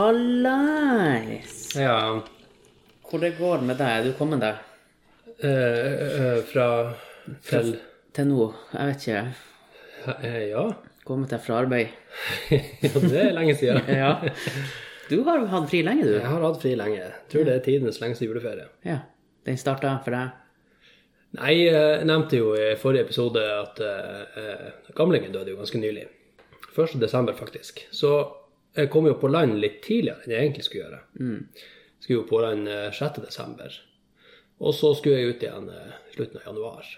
Hallais! Ja. Hvor det går med deg? Er du kommet deg eh, eh, fra til til nå? Jeg vet ikke. eh, Ja. Kommet deg fra arbeid? ja, det er lenge siden. Ja. Du har hatt fri lenge, du. Jeg har hatt fri lenge. Jeg tror det er tidenes lengste juleferie. Ja. Den starta for deg? Nei, jeg nevnte jo i forrige episode at eh, eh, gamlingen døde jo ganske nylig. 1. desember, faktisk. Så jeg kom jo på land litt tidligere enn jeg egentlig skulle gjøre. Skulle jo på land eh, 6. desember. Og så skulle jeg ut igjen eh, slutten av januar.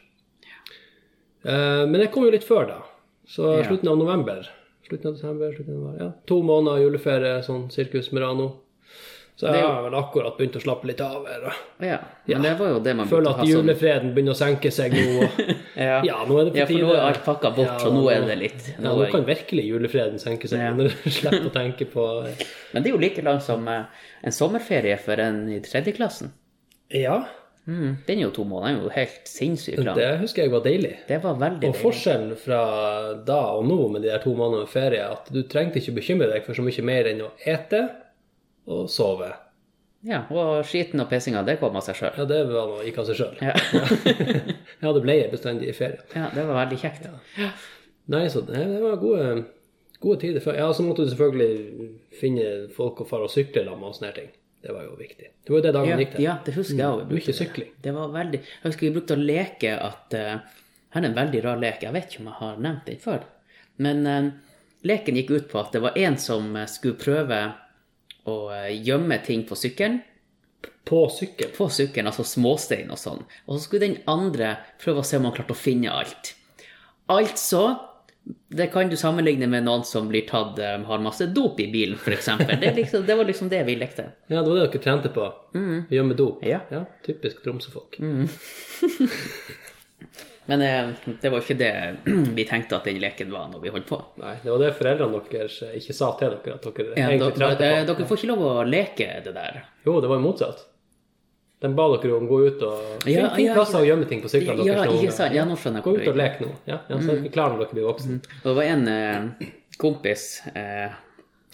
Eh, men jeg kom jo litt før da. Så slutten av november. Slutten av desember, slutten av januar. Ja, to måneder juleferie, sånn sirkus Merano. Så jeg har vel akkurat begynt å slappe litt av. Å ja. Men det var jo det man Føler at ha sånn julefreden begynner å senke seg nå. og- Ja. Ja, nå er det på Ja, for nå er alt pakka bort, så nå er det litt Ja, nå kan virkelig julefreden senke seg, Ja. når du slipper å tenke på Men det er jo like langt som eh, en sommerferie for en i tredjeklassen. Ja, Mm, den er jo to måneder. Den er jo helt sinnssykt lang. det husker jeg var deilig. Det var veldig deilig. Og forskjellen fra da og nå med de der to månedene med ferie, at du trengte ikke bekymre deg for så mye mer enn å ete og sove. Ja, og skiten og pissinga, det kom av seg sjøl. Ja, det var noe gikk av seg sjøl. Ja. Jeg hadde bleie bestandig i ferie. ja, det var veldig kjekt. Nei, så det, det var gode, gode tider før. Ja, så måtte du selvfølgelig finne folk å fare og sykle sammen med og sånne ting. Det var jo viktig. Det var jo det Ja, gikk til. ja, det husker jeg òg. Du er sykling. Det var veldig Jeg husker vi brukte å leke at uh, Her er en veldig rar lek. Jeg vet ikke om jeg har nevnt den før. Men uh, leken gikk ut på at det var en som eh, skulle prøve å eh, gjemme ting på sykkelen. På sykkel. På sykkelen, altså småstein og sånn. Og så skulle den andre prøve å se om han klarte å finne alt. Altså det kan du sammenligne med noen som blir tatt, um, har masse dop i bilen, f.eks. Det, liksom, det var liksom det vi lekte. Ja, det var det dere trente på. Gjemme dop. Ja. Typisk Tromsø-folk. Men eh, det var ikke det vi tenkte at den leken var når vi holdt på. Nei, det var det foreldrene deres ikke sa til dere at dere Ja, egentlig trengte eh, på. dere får ikke lov å leke det der. Jo, det var jo motsatt. De ba dere om å gå ut og Ja, Finn finn ja, plasser ja. å gjemme ting på sykkelen Ja, deres. Ja, sant. Ja, nå skjønner jeg Gå ut og leke lek nå. Ja, ja, så er dere klare når dere blir voksne. Og det var en eh, kompis, eh,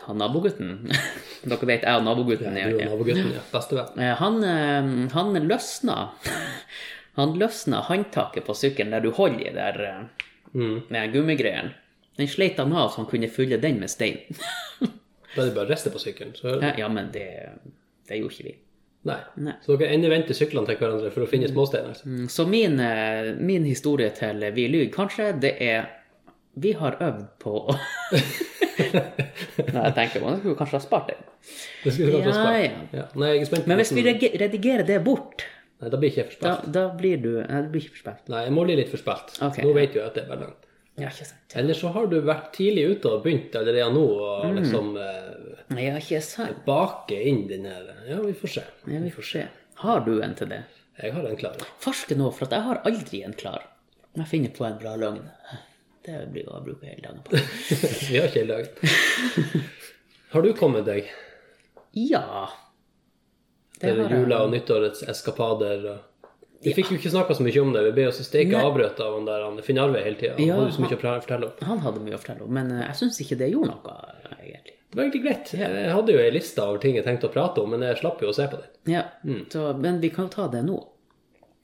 han nabogutten Dere vet jeg og nabogutten Du er og nabogutten, ja. Bestevenn. Eh, Han, eh, han løsna Han løsna håndtaket på sykkelen der du holder i der med Mm. med gummigreien. Den sleit han av så han kunne fylle den med stein. Da er det bare å riste på sykkelen. Så Ja, ja, men det, det gjorde ikke vi. Nei. Nei. Så dere endevendte syklene til hverandre for å finne småsteiner? Altså. Mm, Så min, eh, min historie til Vi lyver kanskje, det er Vi har øvd på å Nei, jeg tenker på det. skulle kanskje ha spart den. Ja, ja. Ja. Nei, Men hvis vi redigerer det bort, Nei, da blir ikke jeg forspilt. da, da blir du Nei, du blir ikke forspilt. Nei, jeg må bli litt forspilt. Okay, nå vet du jeg at det er bare langt. Ja, ikke sant. Eller så har du vært tidlig ute og begynt allerede nå Mm. liksom eh, Ja, ikke sant. bake inn den her Ja, vi får se. Ja, vi får se. Har du en til det? Jeg har en klar. Farske nå, for jeg har aldri en klar. Jeg finner på en bra løgn. Det blir å bruke hele dagen på. Vi har ikke hele dagen. Har du kommet deg Ja. Det er jula og nyttårets eskapader? Vi Vi fikk jo ikke snakka så mye om det. Vi ble jo så steike avbrøt av han der han Finn Arve hele tida. Han Ja, hadde så mye å fortelle om. Han hadde mye å fortelle om, men eh, jeg syns ikke det gjorde noe, egentlig. Det var egentlig greit. Jeg hadde jo ei liste over ting jeg tenkte å prate om, men jeg slapp jo å se på den. Ja, så, Men vi kan jo ta det nå.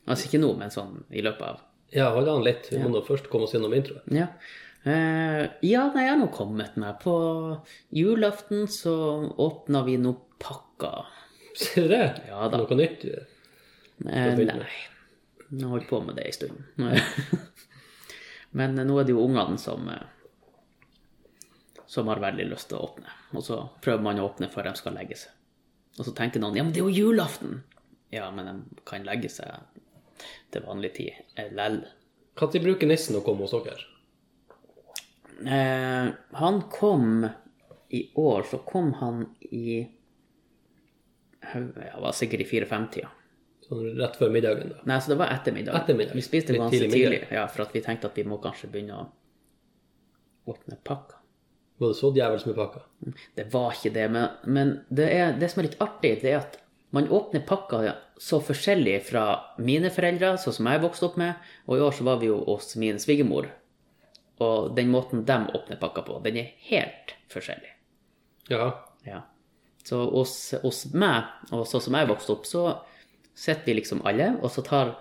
Altså ikke nå, men sånn i løpet av Ja, hold an litt. Vi må nå først komme oss gjennom introen. Ja. Uh, ja, nei, jeg har nå kommet meg. På julaften så åpna vi noen pakker. Ser du det? Ja da. Noe nytt? Eh, nei. Jeg har holdt på med det en stund. Men eh, nå er det jo ungene som eh, som har veldig lyst til å åpne. Og så prøver man å åpne før de skal legge seg. Og så tenker noen ja, men det er jo julaften. Ja, men de kan legge seg til vanlig tid lell. Når bruker nissen å komme hos dere? Eh, han kom i år, så kom han i Ja, var sikkert i fire-fem-tida. Sånn rett før middagen, da. Nei, så det var ettermiddag. Ettermiddag. Vi spiste ganske tidlig tidlig, ja, for vi tenkte at vi må kanskje begynne å åpne pakka. Var det så djevelsk med pakka? Det var ikke det, men, men det, er, det som er litt artig, det er at man åpner pakka så forskjellig fra mine foreldre, sånn som jeg vokste opp med, og i år så var vi jo hos min svigermor. Og den måten de åpner pakka på, den er helt forskjellig. Ja. Ja. Så hos, hos meg, og sånn som jeg vokste opp, så sitter vi liksom alle, og så tar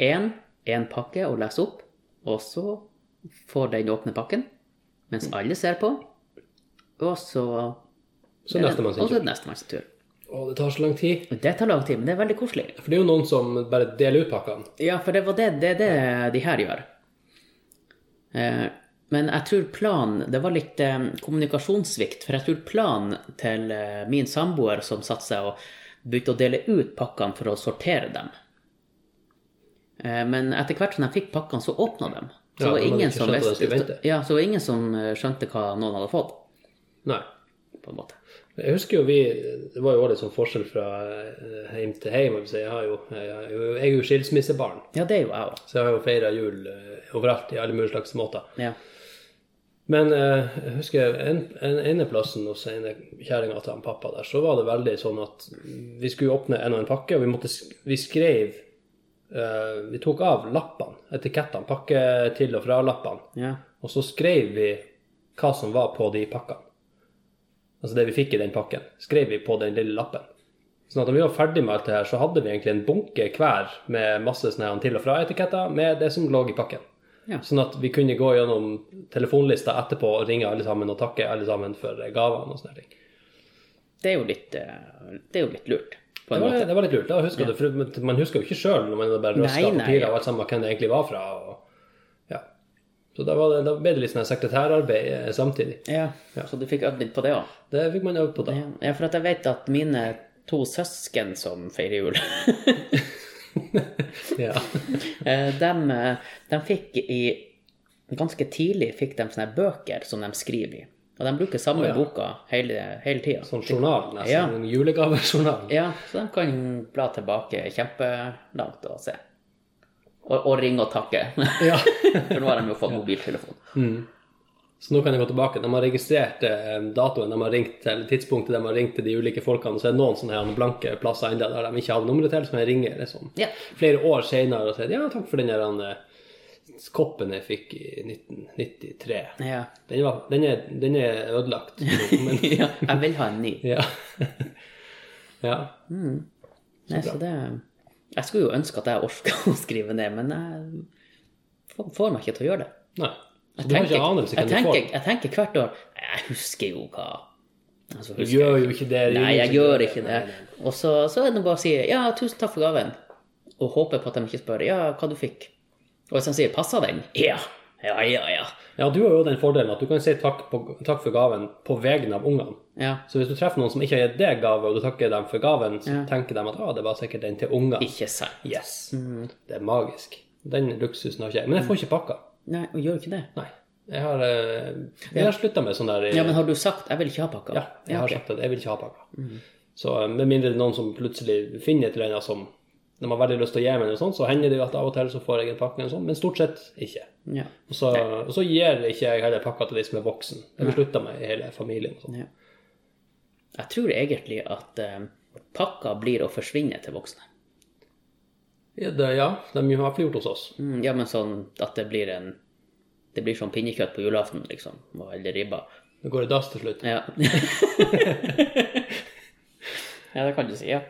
én en pakke og leser opp, og så får den åpne pakken, mens alle ser på, og så Så nestemann sin Og så tur. er sin tur. Å, det tar så lang tid. Det tar lang tid, men det er veldig koselig. For det er jo noen som bare deler ut pakkene. Ja, for det var det, det, det de her gjør. Eh, men jeg tror planen Det var litt eh, kommunikasjonssvikt. For jeg tror planen til eh, min samboer som satte seg og begynte å dele ut pakkene for å sortere dem eh, Men etter hvert som de fikk pakkene, så åpna dem. Så Ja, var ingen som visste. Ja, så var ingen som skjønte hva noen hadde fått, Nei. på en måte. Jeg husker jo vi Det var jo også litt sånn forskjell fra hjem til hjem. Jeg, si. jeg, har jo, jeg, er jo- jeg er jo skilsmissebarn, Ja, det er jo jeg òg. så jeg har jo feira jul overalt i alle mulige slags måter. Ja. Men eh, jeg husker en, en ene plassen hos ene kjerringa til han pappa der, så var det veldig sånn at vi skulle åpne en og en pakke, og vi, måtte, vi skrev eh, Vi tok av lappene, etikettene, pakke til og fra-lappene, ja. og så skrev vi hva som var på de pakkene. Altså det vi fikk i den pakken, skrev vi på den lille lappen. Sånn at når vi var ferdig med alt det her, så hadde vi egentlig en bunke hver med masse sånne til og fra-etiketter med det som lå i pakken. Ja. Sånn at vi kunne gå gjennom telefonlista etterpå og ringe alle sammen og takke alle sammen for gavene og sånne ting. Det er jo litt, eh, det er jo litt lurt, Det var, det var litt lurt. Da husker det, for man husker jo ikke sjøl når man bare røska papirer ja. og alt sammen hvem det egentlig var fra. Og, ja. Så da, var det, da ble det litt sånn sekretærarbeid samtidig. samtidig. Ja, så du fikk øvd litt på det òg? Det fikk man øvd på da. Ja, for at jeg vet at mine to søsken som feirer jul, Ja. de, eh, de fikk i Ganske tidlig fikk de sånne bøker som de skriver i. Og de bruker samme oh, ja. boka hele, hele tida. Sånn journal, nesten. Ja. En julegavejournal. Ja, så de kan bla tilbake kjempelangt og se. Og, og ringe og takke. Ja. For nå har de jo fått mobiltelefon. Så nå kan jeg gå tilbake. De har registrert eh, datoen de har ringt til, tidspunktet de har ringt til de ulike folkene, så er det noen sånne her blanke plasser ennå der de ikke hadde nummeret til, som jeg ringer liksom, Ja. flere år senere og sier ja, takk for den der eh, koppen jeg fikk i 1993. Ja. Den, var, den, er, den er ødelagt, men ja. Jeg vil ha en ny. ja. ja. Nei, så det Jeg skulle jo ønske at jeg orka å skrive ned, men jeg får- får meg ikke til å gjøre det. Nei. Har ikke anelse jeg, tenker, jeg tenker hvert år Jeg husker jo hva altså, Du gjør jo ikke det. Nei, jeg gjør ikke det. Og så, så er det bare å si ja, tusen takk for gaven, og håper på at de ikke spør ja, hva du fikk. Og hvis de sier passer den? Ja. Ja, ja, ja. Ja, du har jo den fordelen at du kan si takk, på, takk for gaven på vegne av ungene. ja. Så hvis du treffer noen som ikke har gitt deg gave, og du takker dem for gaven, så Ja. tenker de at ah, det var sikkert den til ungene. Ikke sant. Yes. Mm. Det er magisk. Den luksusen har ikke jeg. Men jeg får ikke pakka. Nei, og gjør ikke det. Nei. Jeg har, eh, jeg har slutta med sånn der Ja, men har du sagt 'jeg vil ikke ha pakka'? Ja, jeg har okay. sagt at jeg vil ikke ha pakka. Så eh, med mindre det er noen som plutselig finner et eller annet som de har veldig lyst til å gi meg noe sånt, så hender det jo at av og til så får jeg en pakke, eller sånt, men stort sett ikke. Ja. Og så, og så gir ikke jeg heller pakka til de som er voksen. Det beslutter meg med i hele familien. Og sånt. ja. Jeg tror egentlig at eh, pakka blir å forsvinne til voksne. Ja, det, ja, de har i hvert fall gjort hos oss. Mm, ja, men sånn at det blir en Det blir sånn pinnekjøtt på julaften, liksom. Eller ribba. Det går i dass til slutt. Ja. ja, det kan du si, ja.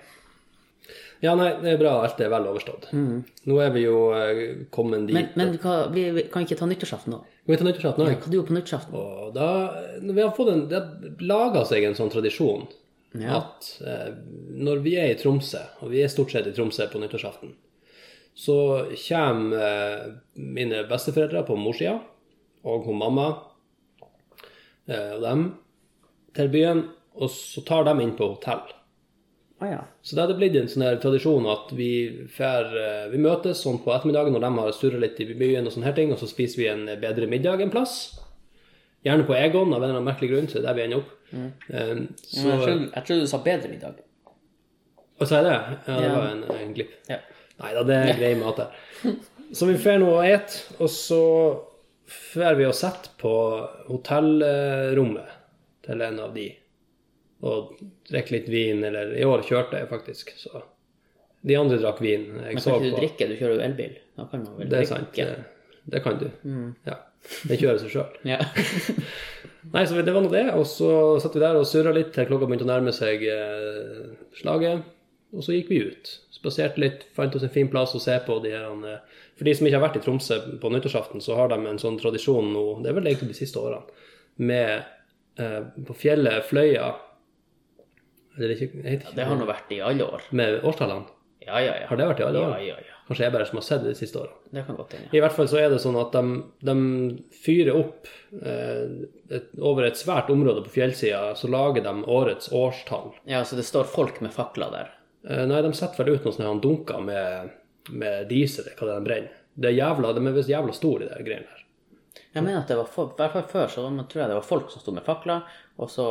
Ja, nei, det er bra. Alt er vel overstått. Nå er vi jo eh, kommet dit. Men, men hva, vi, vi kan ikke ta nyttårsaften nå? Kan vi ta nyttårsaften Hva òg? du gjorde på nyttårsaften? Og da vi har fått en, Det har laga seg en sånn tradisjon Ja. at eh, når vi er i Tromsø, og vi er stort sett i Tromsø på nyttårsaften, så kommer eh, mine besteforeldre på morssida og hun mamma eh, og dem til byen, og så tar de inn på hotell. Ah, ja. Så det hadde blitt en sånn her tradisjon at vi, fer, eh, vi møtes sånn på ettermiddagen når de har surra litt i byen, og sånne her ting, og så spiser vi en bedre middag en plass. Gjerne på Egon, av en eller annen merkelig grunn, så det er der vi ender opp. Eh, så, jeg tror, jeg tror du sa bedre middag. og så er det? Ja, det Ja. var en, en glipp. Ja. Nei da, det er grei mat der. Så vi får noe å et, og så får vi og setter på hotellrommet til en av de. Og drikker litt vin, eller i år kjørte jeg faktisk, så De andre drakk vin. Jeg Men så kan ikke du på drikke? Du kjører jo elbil. Da kan man vel Det er drikke. sant. Det, det kan du. Ja. Den kjører seg sjøl. Ja. Nei, så det var nå det. Og så satt vi der og surra litt til klokka begynte å nærme seg eh, slaget. Og så gikk vi ut. Spaserte litt, fant oss en fin plass å se på de her eh, For de som ikke har vært i Tromsø på nyttårsaften, så har de en sånn tradisjon nå, det er vel egentlig de siste årene, med eh, på fjellet Fløya Eller ikke, jeg heter ikke Det har nå vært i alle år. Med årstallene. Ja, ja, ja. Har det vært i alle år? Ja, ja, ja. Kanskje jeg bare som har sett det de siste årene. Det kan godt hende. I hvert fall så er det sånn at de, de fyrer opp eh, et, over et svært område på fjellsida, så lager de årets årstall. Ja, så det står folk med fakler der. Eh, nei, de setter vel ut noen sånne dunker med, med diesel, hva det de brenner. Det er jævla, de er visst jævla store, de greiene der. Jeg mener at det var folk, i hvert fall før så tror jeg det var folk som sto med fakler, og så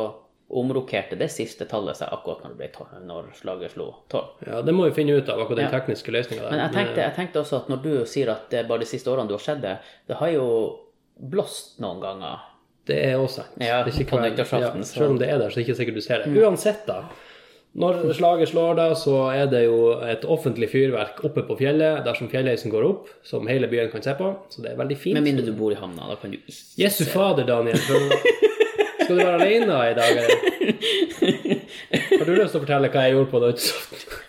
omrokerte det siste tallet seg akkurat når, det ble når slaget slo tolv. Ja, det må vi finne ut av, akkurat den Ja. tekniske løsninga der. Men jeg tenkte, jeg tenkte også at når du sier at det er bare de siste årene du har sett det, det har jo blåst noen ganger. Det er også sant. Ja, Det er ikke hver- ja, Selv om det er der, så er det ikke sikkert du ser det. Uansett, da. Når slaget slår, da, så er det jo et offentlig fyrverk oppe på fjellet dersom fjellheisen går opp, som hele byen kan se på. Så det er veldig fint. Med mindre du bor i havna, da kan du ikke Jesu fader, Daniel. Skal du være alene i dag, eller? Har du lyst til å fortelle hva jeg gjorde på nyttårsaften?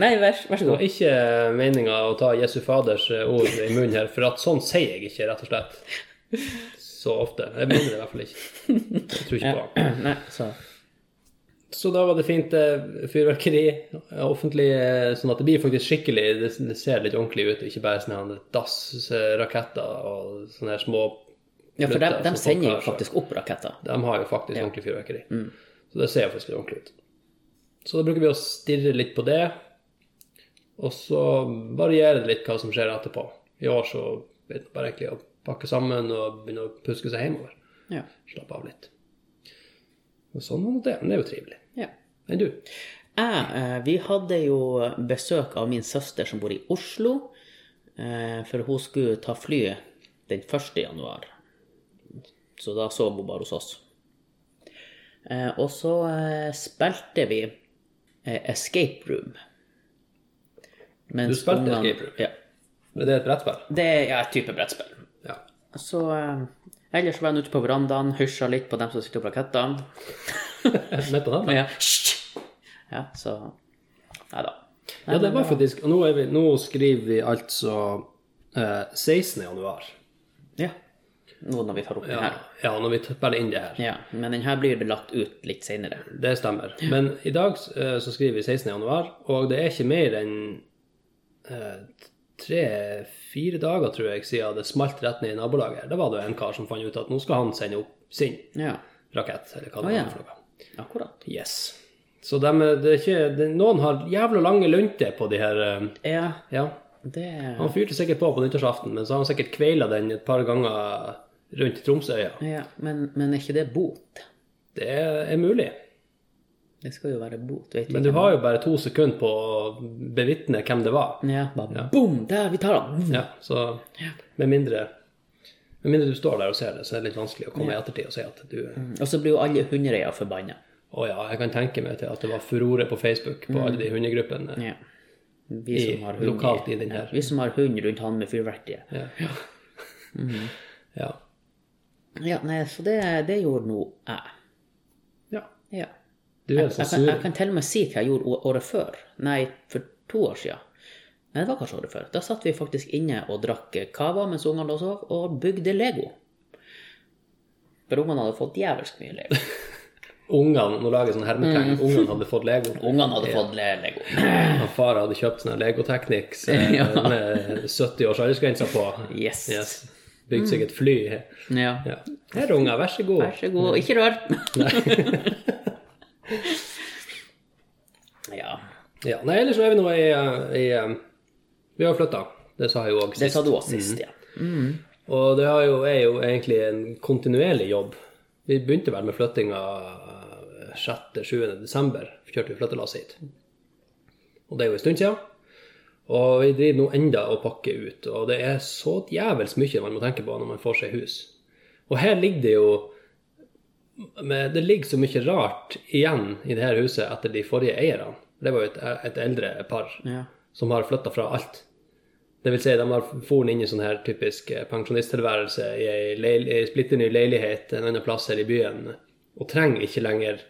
Nei, vær, vær så Det var ikke meninga å ta Jesu faders ord i munnen her, for at sånn sier jeg ikke, rett og slett. Så ofte. Jeg mener det i hvert fall ikke. Jeg tror ikke på det. Nei, så Så da var det fint eh, fyrverkeri, offentlig, eh, sånn at det blir faktisk skikkelig, det, det ser litt ordentlig ut, ikke bare sånne dassraketter og sånne små Ja, for de, de sender jo faktisk opp raketter. De har jo faktisk ordentlig fyrverkeri. Så det ser jo faktisk litt ordentlig ut. Så da bruker vi å stirre litt på det, og så varierer det litt hva som skjer etterpå. I år så vet man bare egentlig å pakke sammen og begynne å puske seg hjemover. Ja. Slappe av litt. Og sånn var det. Men det er jo trivelig. ja. Men du? Jeg, eh, vi hadde jo besøk av min søster som bor i Oslo, eh, for hun skulle ta flyet den 1. januar. Så da sov hun bare hos oss. Eh, Og så spilte vi Escape Room. Mens Du spilte ungene- Escape Room? Ja. Er det et brettspill? Det er ja, et type brettspill. Ja. Så eh, ellers var han ute på verandaen, hysja litt på dem som sitter på rakettene. Midt på natta? Ja, ja så Nei da. Ja, det var faktisk nå, vi, nå skriver vi altså eh, 16. januar. Ja. Nå når vi tar opp den her. ja, når vi spiller inn det her. Ja, men den her blir lagt ut litt senere. Det stemmer. Men i dag eh, så skriver vi 16. januar, og det er ikke mer enn eh, tre-fire dager, tror jeg, siden det smalt rett ned i nabolaget. her. Da var det en kar som fant ut at nå skal han sende opp sin Ja, rakett, eller hva det ah, ja. var for noe. akkurat. Yes. Så de, det er ikke, de, noen har jævla lange lunter på de her eh, Ja, Ja. det Han fyrte sikkert på på nyttårsaften, men så har han sikkert kveila den et par ganger rundt Tromsøya. ja, men, men er ikke det bot? Det er mulig. Det skal jo være bot, vet Men du har jo bare to sekunder på å bevitne hvem det var. Ja, bare boom! Der, vi tar den! Ja, så med mindre med mindre du står der og ser det, så er det litt vanskelig å komme i ettertid og si at du mm. Og så blir jo alle hundeeiere forbanna. ja, jeg kan tenke meg til at det var furore på Facebook på alle de hundegruppene. Ja. Vi som har hund, lokalt i den her. Ja, vi som har hund rundt han med fyrverkeriet. Ja. ja. Ja, nei, så det, det gjorde nå jeg. ja. Ja. Du er Jeg så kan, jeg sur. kan til og med si hva jeg gjorde året før. Nei, for to år siden. Nei, det var kanskje året før. Da satt vi faktisk inne og drakk cava mens ungene lå og sov, og bygde Lego. For ungene hadde fått djevelsk mye Lego. Ungene, nå lager jeg sånn hermetegn, ungene hadde fått Lego. Ungene hadde fått le- Lego. Og far hadde kjøpt sånn Lego Technics eh, Ja. med 70 års aldersgrense på. Yes. Yes. Bygd seg et fly. Ja. Ja. Her, unger, vær så god. Vær så god. Ikke rør. ja. Ja, nei, ellers så er vi nå i, i Vi har flytta. Det sa jeg jo òg Det sa du også sist, ja. Og det har jo, er jo egentlig en kontinuerlig jobb. Vi begynte vel med flyttinga 6.-7. desember. Kjørte vi flyttelasset hit. Og det er jo en stund siden. Og vi driver nå enda og pakker ut. Og det er så djevelsk mye man må tenke på når man får seg hus. Og her ligger det jo men Det ligger så mye rart igjen i det her huset etter de forrige eierne. Det var jo et, et eldre par Ja. som har flytta fra alt. Det vil si, de har foren inn i sånn her typisk eh, pensjonisttilværelse i ei, splitter ny leilighet en annen plass her i byen, og trenger ikke lenger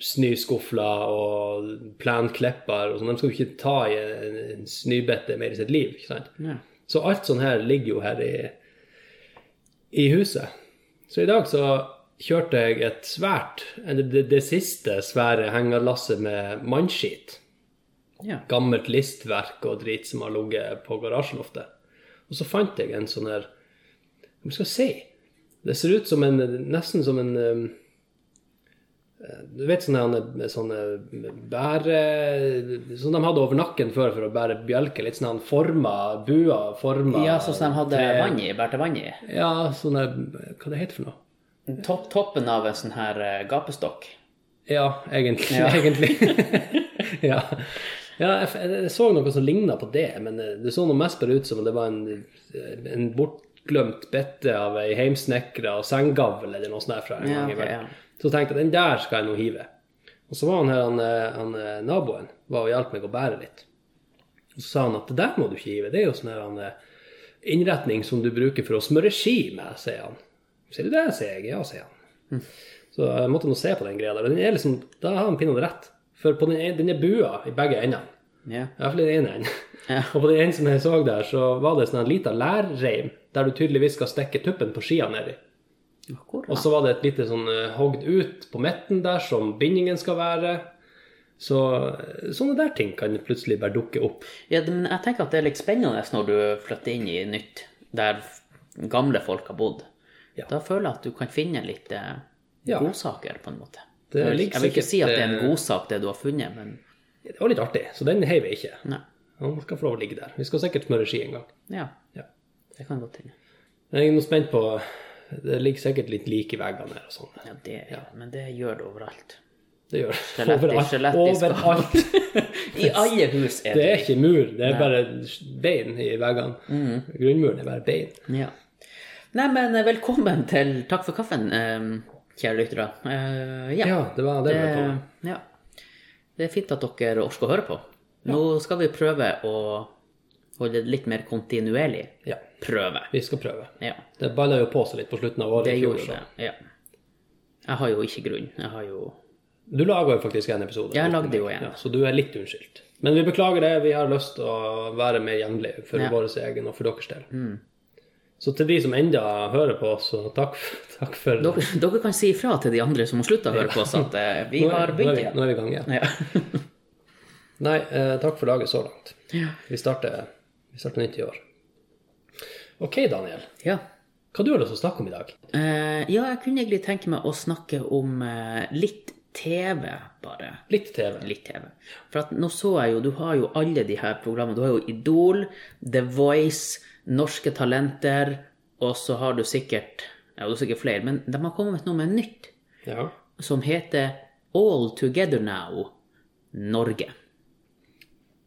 snøskufler og plenklipper og sånn. De skal jo ikke ta i en, en snøbette mer i sitt liv, ikke sant. Ja. Så alt sånn her ligger jo her i, i huset. Så i dag så kjørte jeg et svært, eller det, det siste svære hengerlasset med mannskit ja. gammelt listverk og drit som har ligget på garasjeloftet. Og så fant jeg en sånn her Hva skal jeg si? Det ser ut som en Nesten som en eh, Du vet sånne, sånne bære Som de hadde over nakken før for å bære bjelker. Litt sånn forma buer, forma ja, sånn som de hadde vann i, bærte vann i. Ja, sånne Hva det heter for noe? Topp, toppen av en sånn her eh, gapestokk. Ja, egentlig. Ja. egentlig. ja. ja jeg, så noe som ligna på det, men det det så noe mest bare ut som om det var en, en bortglemt bitte av ei heimsnekra senggavl eller noe sånt fra en gang i verden. ja. Så tenkte jeg den der skal jeg nå hive. Og så var han her, han, eh, han eh, naboen, var og hjalp meg å bære litt. Og så sa han at det der må du ikke hive, det er jo sånn her han, eh, innretning som du bruker for å smøre ski med, sier han. Sier du det, sier jeg. Ja, sier han. Så jeg måtte nå se på den greia der. Og den er liksom, da har han pinadø rett. For på den, den er bua i begge endene. Yeah. Fall i den ene enden. Ja. Og på den ene som jeg så der, så var det sånn en liten lærreim der du tydeligvis skal stikke tuppen på skia nedi. Og så var det et lite sånn uh, hogd ut på midten der som bindingen skal være. Så eh, sånne der ting kan plutselig bare dukke opp. Ja, men jeg tenker at det er litt spennende når du flytter inn i nytt, der gamle folk har bodd. Ja. Da føler jeg at du kan finne litt eh, Ja. godsaker, på en måte. Det jeg, vil, ikke sikkert, si at det er en eh, godsak, det du har funnet, men Det var litt artig, så den heiv jeg ikke. nei. Den skal få lov å ligge der. Vi skal sikkert smøre ski en gang. Ja, Ja. det kan godt hende. Jeg er nå spent på Det ligger sikkert litt lik i veggene her og sånn. Ja, det, men det gjør det overalt. Det gjør det. Overalt. i. Overalt. I alle hus er Det det. er ikke mur, det er bare bein i veggene. Mm. Grunnmuren er bare bein. Ja. Nei, men eh, velkommen til Takk for kaffen, eh, kjære lyttere. Eh, ja. Ja, det var det vi var på. ja. Det er fint at dere orker å høre på. Nå skal vi prøve å holde det litt mer kontinuerlig. Ja, Prøve. vi skal prøve. Ja, Det balla jo på seg litt på slutten av året det gjorde det. Ja. Jeg har jo ikke grunn. Jeg har jo Du laga jo faktisk en episode. Jeg lagde jo en. Ja, så du er litt unnskyldt. Men vi beklager det. Vi har lyst til å være mer jevnlig for Ja. Mm. vår egen og for deres del. Så til de som enda hører på oss, så takk, takk for dere, dere kan si ifra til de andre som har slutta å høre på oss, at eh, vi er- har begynt igjen. Nå er vi i gang igjen. Ja. Nei, eh, takk for laget så langt. Ja. Vi starter, vi starter nytt i år. Ok, Daniel. ja. Hva du har lyst til å snakke om i dag? Eh, ja, jeg kunne egentlig tenke meg å snakke om eh, litt TV, bare. Litt TV. Litt TV. For at nå så jeg jo, du har jo alle de her programmene. Du har jo Idol, The Voice, Norske Talenter, og så har du sikkert Ja, du sikkert flere, men de har kommet med noe med nytt Ja. som heter All Together Now Norge.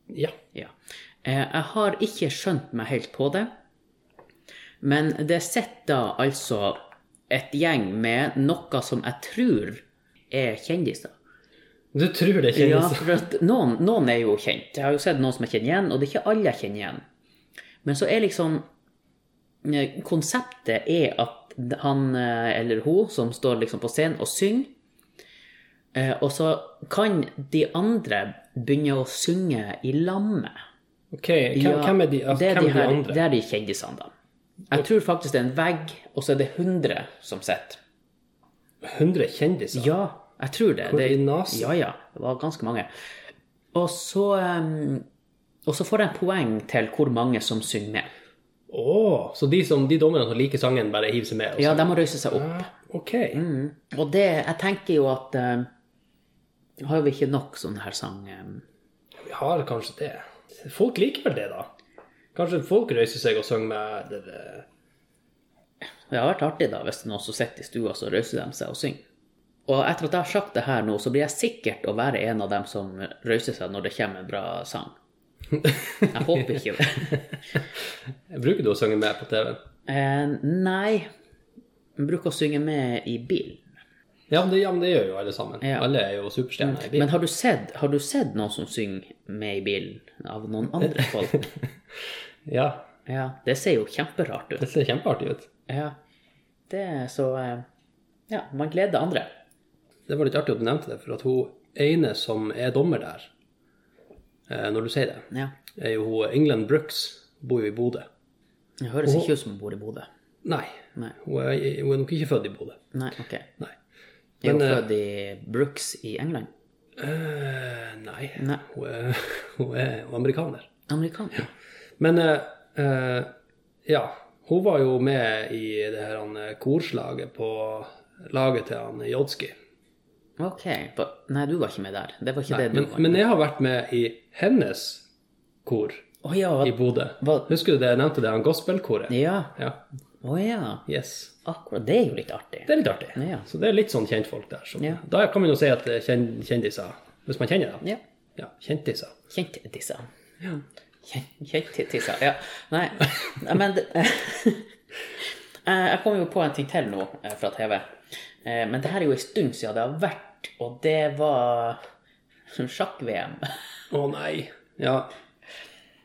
Ja. Ja. Eh, Jeg har ikke skjønt meg helt på det, men det sitter altså et gjeng med noe som jeg tror er kjendiser. Du tror det Ja, kjennes for at noen, noen er jo kjent. Jeg har jo sett noen som jeg kjenner igjen, og det er ikke alle jeg kjenner igjen. Men så er liksom eh, Konseptet er at han eh, eller hun som står liksom på scenen og synger, eh, og så kan de andre begynne å synge i lammet. Ok, hvem, hvem er de, altså, det er hvem de, her, de andre? Det er de kjendisene, da. Jeg tror faktisk det er en vegg, og så er det 100 som sitter. 100 kjendiser? Ja, jeg tror det. Hvor det i nasen? Ja, ja. Det var ganske mange. Og så, um, og så får jeg poeng til hvor mange som synger med. Åh, så de, som, de dommerne som liker sangen, bare hiver seg med? Ja, de må røyse seg opp. Ah, ok. Og det, jeg tenker jo at uh, Har vi ikke nok sånn her sang um, Vi har kanskje det. Folk liker vel det, da? Kanskje folk røyser seg og synger med det, det. Det har vært artig da hvis noen som sitter i stua, så røyser de seg og synger. Og etter at jeg har sagt det her nå, så blir jeg sikkert å være en av dem som røyser seg når det kommer en bra sang. Jeg håper ikke det. Bruker du å synge med på TV-en? Eh, nei. Jeg bruker å synge med i bilen. Ja, men det, ja, men det gjør jo alle sammen. Ja. Alle er jo superstjerner i bilen. Men har du sett, har du sett noen som synger med i bilen av noen andre folk? Ja, Ja, det ser jo kjemperart ut. det ser kjempeartig ut. Ja. Det er så eh, Ja, man gleder andre. Det var litt artig at du nevnte det, for at hun ene som er dommer der, når du sier det, Ja. er jo hun England Brooks. Bor jo i Bodø. Det høres ikke ut som hun bor i Bodø. Nei, Nei. hun er, hun er nok ikke født i Bodø. Nei, ok. Nei. Er hun eh, født i Brooks i England? Uh, nei. Nei. Hun, er, hun er amerikaner. Amerikaner? Men eh, eh, ja, hun var jo med i det her eh, korslaget på laget til han Jodski. Ok. Nei, du var ikke med der. Det var ikke det du Men, var. men jeg har vært med i hennes kor oh, ja, hva- i Bodø. Husker du det jeg nevnte, det han gospelkoret? Ja. Ja. Å ja. Yes. Akkurat. Det er jo litt artig. Det er litt artig. Ja. Så det er litt sånn kjentfolk der. Så Ja. Da kan man jo si at er kjen, kjendiser, hvis man kjenner dem. Ja. Ja, kjentiser. Kjentiser. Ja. Kjentiser. Ja. Nei, Nei, men Eh, Jeg kom jo på en ting til nå eh, fra TV. Eh, Men det her er jo en stund siden det har vært, og det var sjakk-VM. Å nei. Ja.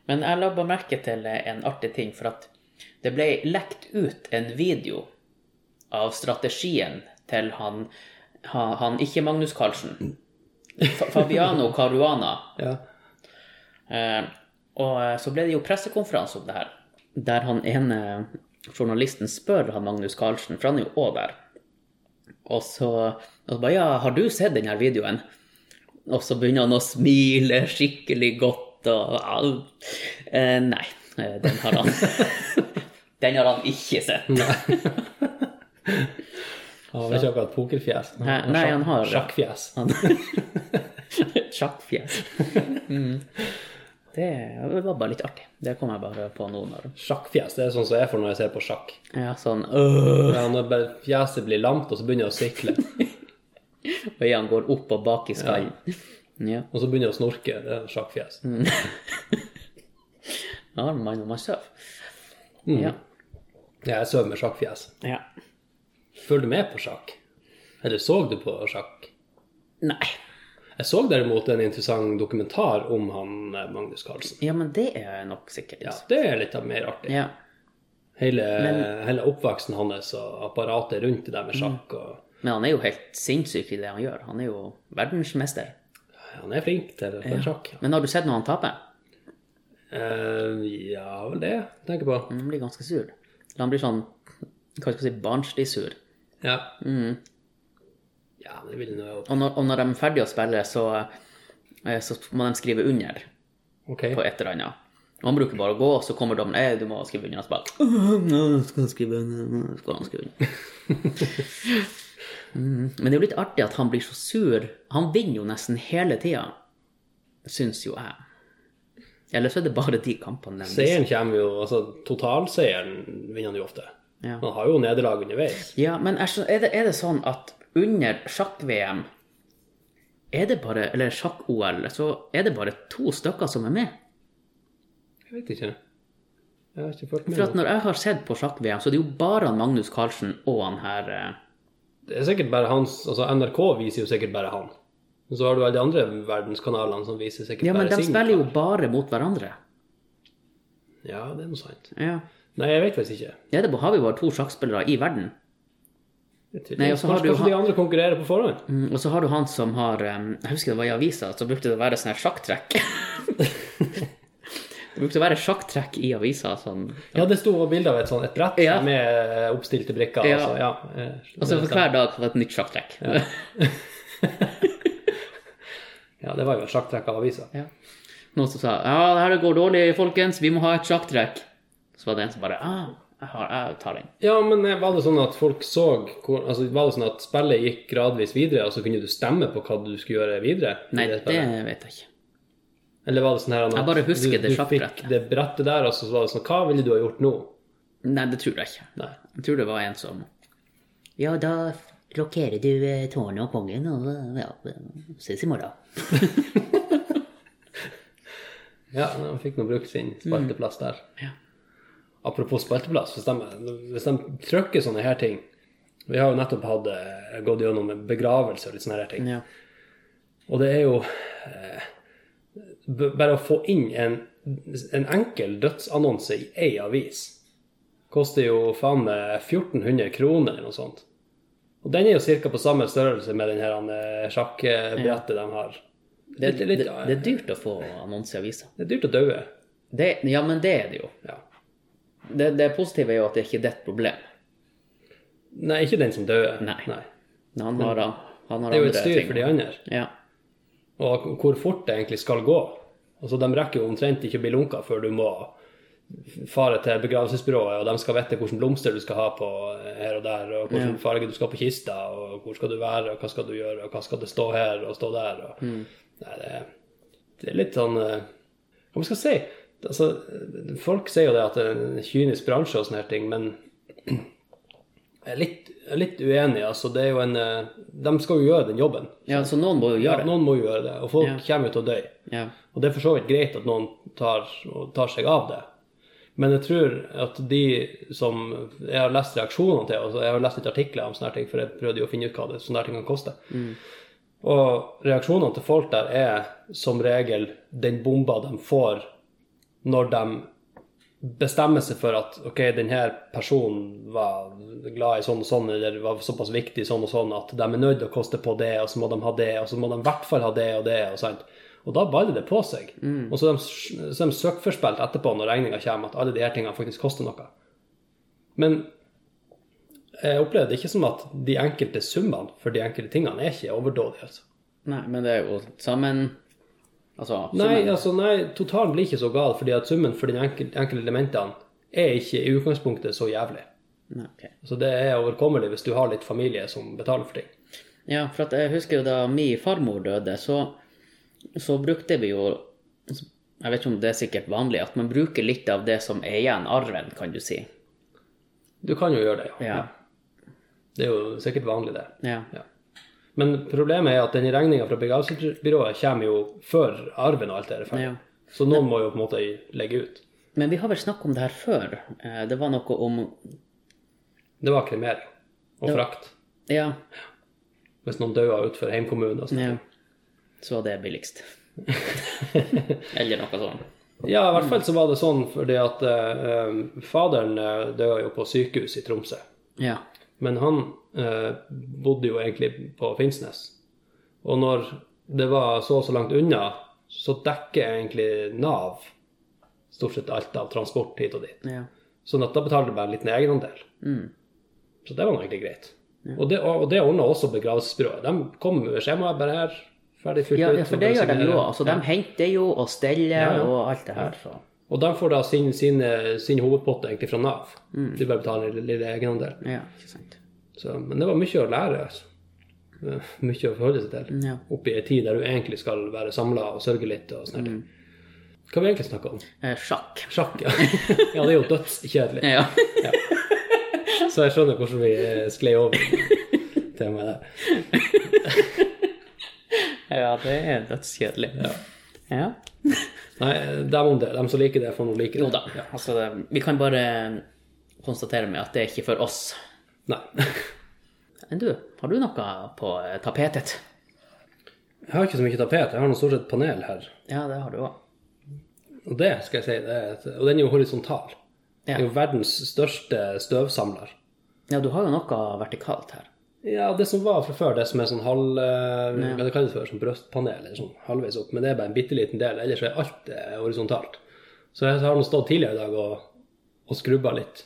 Men jeg la bare merke til en artig ting, for at det ble lekt ut en video av strategien til han, han, han ikke Magnus Carlsen. Fabiano Caruana. ja. Eh, og eh, så ble det jo pressekonferanse om det her, der han ene journalisten spør han Magnus Carlsen, for han er jo òg der. Og så, og så bare Ja, har du sett denne videoen? Og så begynner han å smile skikkelig godt og eh, Nei, eh, den har han Den har han ikke sett. Han har ikke akkurat pokerfjes. Nei, nei, han har- Sjakkfjes. Han Sjakkfjes. Mm. Det var bare litt artig. Det kom jeg bare på nå. Når, Sjakkfjes, det er sånn som jeg får når jeg ser på sjakk. ja, sånn øh, Ja, når fjeset blir lamt, og så begynner jeg å sikle. Øynene går opp og bak i skallen. Ja. Og så begynner jeg å snorke. Det er sjakkfjes. ja, man man sover. Mm. Ja. Ja, jeg sover med sjakkfjes. ja. Følger du med på sjakk? Eller så du på sjakk? Nei. Jeg så derimot en interessant dokumentar om han eh, Magnus Carlsen. Ja, men det er nok sikkert. Ja, det er litt mer artig. Ja. Hele, hele oppveksten hans og apparatet rundt det der med sjakk. Og, Men han er jo helt sinnssyk i det han gjør. Han er jo verdensmester. han er flink til å spille sjakk. Men har du sett når han taper? Uh, ja, vel det tenker jeg på. Han blir ganske sur. Han blir sånn hva skal jeg si, barnslig sur. Ja. Ja, det vil jeg nå Og når, og når de er ferdige å spille, så, eh, så må de skrive under okay. på et eller annet. Man bruker bare å gå, og så kommer dommen Nei, du må skrive under. Og så bare skal han skrive under, skal han skrive under. mm. Men det er jo litt artig at han blir så sur. Han vinner jo nesten hele tida, syns jo jeg. Eller så er det bare de kampene. Seieren kommer jo Altså, totalseieren vinner han jo ofte. Ja. Han har jo nederlag underveis. Ja, men er, det, er det sånn at under sjakk-VM er det bare, eller sjakk-OL, så er det bare to stykker som er med? Jeg vet ikke. Jeg har ikke fulgt med. For at når jeg har sett på sjakk-VM, så er det jo bare han Magnus Carlsen og han her eh, Det er sikkert bare hans Altså, NRK viser jo sikkert bare han. Men så har du alle de andre verdenskanalene som viser sikkert bare sin. Ja, men de spiller jo bare mot hverandre. Ja, det er noe sant. Ja. Nei, jeg vet faktisk ikke. Ja, det har vi bare to sjakkspillere i verden. Nei, og så har du de andre konkurrerer på forhånd? Mm, Og så har du han som har eh, Jeg husker det var i avisa, så brukte det å være sånn her sjakktrekk. det brukte å være sjakktrekk i avisa. Sånn. Ja, det sto bilde av et sånt et brett Ja. med oppstilte brikker. Ja. Altså, ja. eh, Og så for hver dag var det et nytt sjakktrekk. Ja, det var jo et sjakktrekk av avisa. Ja. Noen som sa ja, det her går dårlig, folkens, vi må ha et sjakktrekk. Så var det en som bare ah, jeg, har, jeg tar den. Ja, men eh, var det sånn at folk så hvor, altså, Var det sånn at spillet gikk gradvis videre, og så kunne du stemme på hva du skulle gjøre videre? Nei, det det vet jeg ikke. Eller var det sånn her at Jeg bare husker du, det du fikk det brettet der, og så var det sånn Hva ville du ha gjort nå? Nei, det tror jeg ikke. Nei. Jeg tror det var en som Ja, da rokkerer du eh, tårnet og kongen, og ja, ses i morgen. Ja, han fikk nå brukt sin spalteplass der. Mm. Ja. Apropos spalteplass, hvis de, hvis de trykker sånne her ting Vi har jo nettopp hatt, eh, gått gjennom en begravelse og litt sånne her ting. Ja. Og det er jo eh, Bare å få inn en en enkel dødsannonse i ei avis koster jo faen meg 1400 kroner eller noe sånt. Og den er jo ca. på samme størrelse med den her eh, sjakkbrettet de har. Det, Litt- det, det er dyrt å få annonse i avisa. Det er dyrt å daue. Ja, men det er det jo. Ja. Det, det positive er jo at det ikke er ditt problem. Nei, ikke den som dør. Nei. Nei. han har, han har Det er jo et styr ting. for de andre. Ja. Og hvor fort det egentlig skal gå. Altså, De rekker jo omtrent ikke å bli lunka før du må fare til begravelsesbyrået, og de skal vite hvilke blomster du skal ha på her og der, og hvilken farge du skal ha på kista, og hvor skal du være, og hva skal du gjøre, og hva skal det stå her og stå der. Og... Nei, det, det er litt sånn eh, Hva man skal si? Altså, folk sier jo det at det er en kynisk bransje og sånne her ting, men jeg er litt, litt uenig. altså det er jo en, eh, De skal jo gjøre den jobben. ja, så noen må jo gjøre det. noen må gjøre det, og folk Ja. kommer jo til å dø. Ja. Og det er for så vidt greit at noen tar, tar seg av det. Men jeg tror at de som Jeg har lest reaksjonene til, altså jeg har lest litt artikler om sånne ting, for jeg prøvde jo å finne ut hva det, sånne ting kan koste. Og reaksjonene til folk der er som regel den bomba de får når de bestemmer seg for at ok, denne personen var glad i sånn og sånn, eller var såpass viktig sånn og sånn at de er nødt til å koste på det, og så må de ha det, og så må de i hvert fall ha det og det. Og sånt. Og da baller det på seg. Og så er de, så er de søkkforspilt etterpå når regninga kommer, at alle de her tingene faktisk koster noe. Men jeg opplever det ikke som at de enkelte summene for de enkelte tingene er ikke overdådige. Altså. Nei, men det er jo sammen Altså, Nei, altså, nei, totalen blir ikke så gal, fordi at summen for de enkelte, enkelte elementene er ikke i utgangspunktet så jævlig. Okay. Så det er overkommelig hvis du har litt familie som betaler for ting. Ja, for jeg husker jo da min farmor døde, så, så brukte vi jo Jeg vet ikke om det er sikkert vanlig at man bruker litt av det som er igjen, arven, kan du si. Du kan jo gjøre det, ja. Ja. Det er jo sikkert vanlig, det. Ja. Ja. Men problemet er at den regninga fra begravelsesbyrået kommer jo før arven og alt det er ferdig. Ja. Så noen må jo på en måte legge ut. Men vi har vel snakket om det her før. Eh, Det var noe om Det var kremering og frakt. Ja, Hvis noen døde utenfor heimkommunen sånn. ja. Så var det billigst. Eller noe sånt. Ja, i hvert fall så var det sånn fordi at eh, faderen døde jo på sykehus i Tromsø. Ja. Men han eh, bodde jo egentlig på Finnsnes. Og når det var så og så langt unna, så dekker egentlig Nav stort sett alt av transport hit og dit. ja. Sånn at da betalte du bare en liten egenandel. Mm. Så det var nå egentlig greit. Og det, og det ordna også begravelsesbyrået. De kom med skjemaet bare her, ferdig fylt Ja, ut. ja, for det gjør de jo. Altså, de henter jo og steller Ja, ja. og alt det her. Så. Og de får da sin, sin, sin hovedpott egentlig fra Nav. Mm. De bare betaler en lille, egenandel. Ja, ikke sant. Så, men det var mye å lære. altså. Mye å forholde seg til. Ja. Oppi ei tid der du egentlig skal være samla og sørge litt. og sånn. Mm. Hva vi egentlig snakka om? Eh, sjakk. Sjakk, ja. ja, det er jo dødskjedelig. Ja. Så jeg skjønner hvordan vi eh, sklei over temaet der. ja, det er dødskjedelig. Ja. ja. Nei, dem om det. De som liker det, får nå like det. Jo da. Altså, det, vi kan bare konstatere med at det er ikke for oss. Nei. Men du, har du noe på tapetet? Jeg har ikke så mye tapet. Jeg har noe stort sett panel her. Ja, det har du òg. Og det skal jeg si, det et, og den er jo horisontal. Det er jo verdens største støvsamler. ja, du har jo noe vertikalt her. Ja, det som var fra før, det som er sånn halv... ja. Hva det kalles for, sånn brøstpanel, eller sånn halvveis opp, men det er bare en bitte liten del, ellers er alt eh, horisontalt. Så jeg har nå stått tidligere i dag og, og skrubba litt.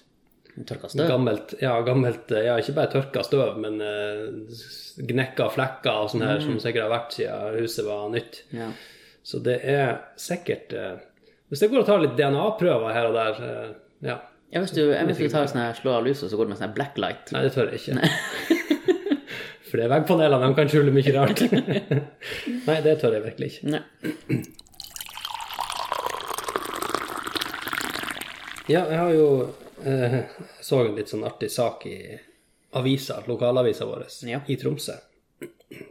Tørka støv. Gammelt, ja, gammelt, eh, ja, ikke bare tørka støv, men uh, gnekka flekker og sånn her, som sikkert har vært siden huset var nytt. Ja. Så det er sikkert uh, Hvis det går å ta litt DNA-prøver her og der, uh, ja. ja, hvis du eventuelt tar sånn her slå av lyset, så går det med sånn blacklight. Nei, det tør jeg ikke. For det er veggpanelene, de kan skjule mye rart. Nei, det tør jeg virkelig ikke. Nei. Ja, jeg har jo eh, så en litt sånn artig sak i avisa, lokalavisa vår Ja. i Tromsø.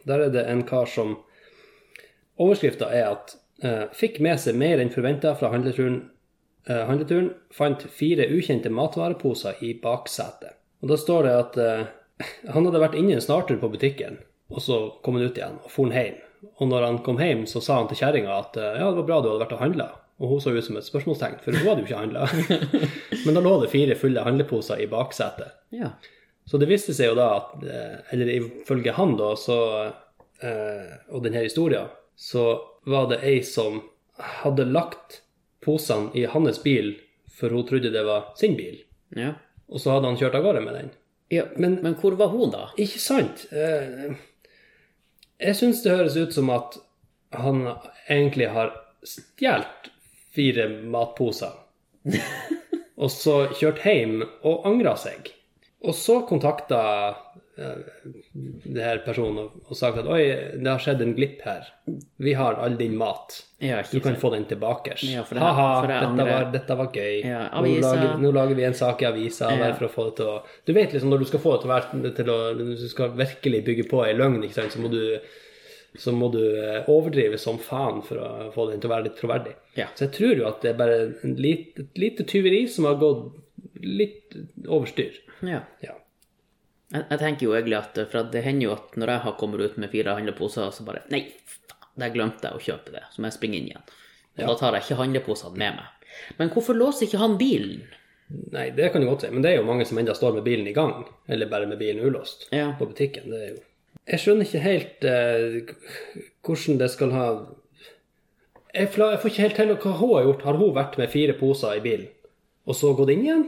Der er det en kar som Overskrifta er at eh, fikk med seg mer enn forventa fra handleturen. Eh, handleturen fant fire ukjente matvareposer i baksetet. Og da står det at eh, han hadde vært inne en snartur på butikken, og så kom han ut igjen og for hjem. Og når han kom hjem, så sa han til kjerringa at eh, ja, det var bra du hadde vært og handla, Og hun så ut som et spørsmålstegn, for hun hadde jo ikke handla. Men da lå det fire fulle handleposer i baksetet. Ja. Så det viste seg jo da at eh, Eller ifølge han, da, så eh, Og denne historien, så var det ei som hadde lagt posene i hans bil, for hun trodde det var sin bil. ja. Og så hadde han kjørt av gårde med den. Ja. Men- Men, hvor var hun, da? Ikke sant? Eh, Jeg syns det høres ut som at han egentlig har stjålet fire matposer. og så kjørt hjem og angra seg. Og så kontakta det her personen og, sagt at oi, det har skjedd en glipp her. Vi har all din mat. Ja, Du kan få den tilbake. Ja, det Ha-ha, det dette, var, dette var gøy. Ja, nå, lager, nå lager vi en sak i avisa bare for å få det til å Du vet liksom når du skal få det til til å, Hvis du skal virkelig bygge på ei løgn, ikke sant, så må du så må du eh, overdrive som faen for å få den til å være litt troverdig. Ja. Så jeg tror jo at det er bare en lite, et lite tyveri som har gått litt over styr. Ja. Ja. Jeg, jeg tenker jo egentlig at For det hender jo at når jeg har kommet ut med fire handleposer, så bare Nei, faen, der glemte jeg å kjøpe det. Så må jeg springe inn igjen. Og da tar jeg ikke handleposene med meg. Men hvorfor låser ikke han bilen? Nei, det kan du godt si, men det er jo mange som enda står med bilen i gang, eller bare med bilen ulåst Ja. på butikken. Det er jo Jeg skjønner ikke helt eh, hvordan det skal ha jeg får ikke helt til hva hun har gjort. Har hun vært med fire poser i bilen, og så gått inn igjen?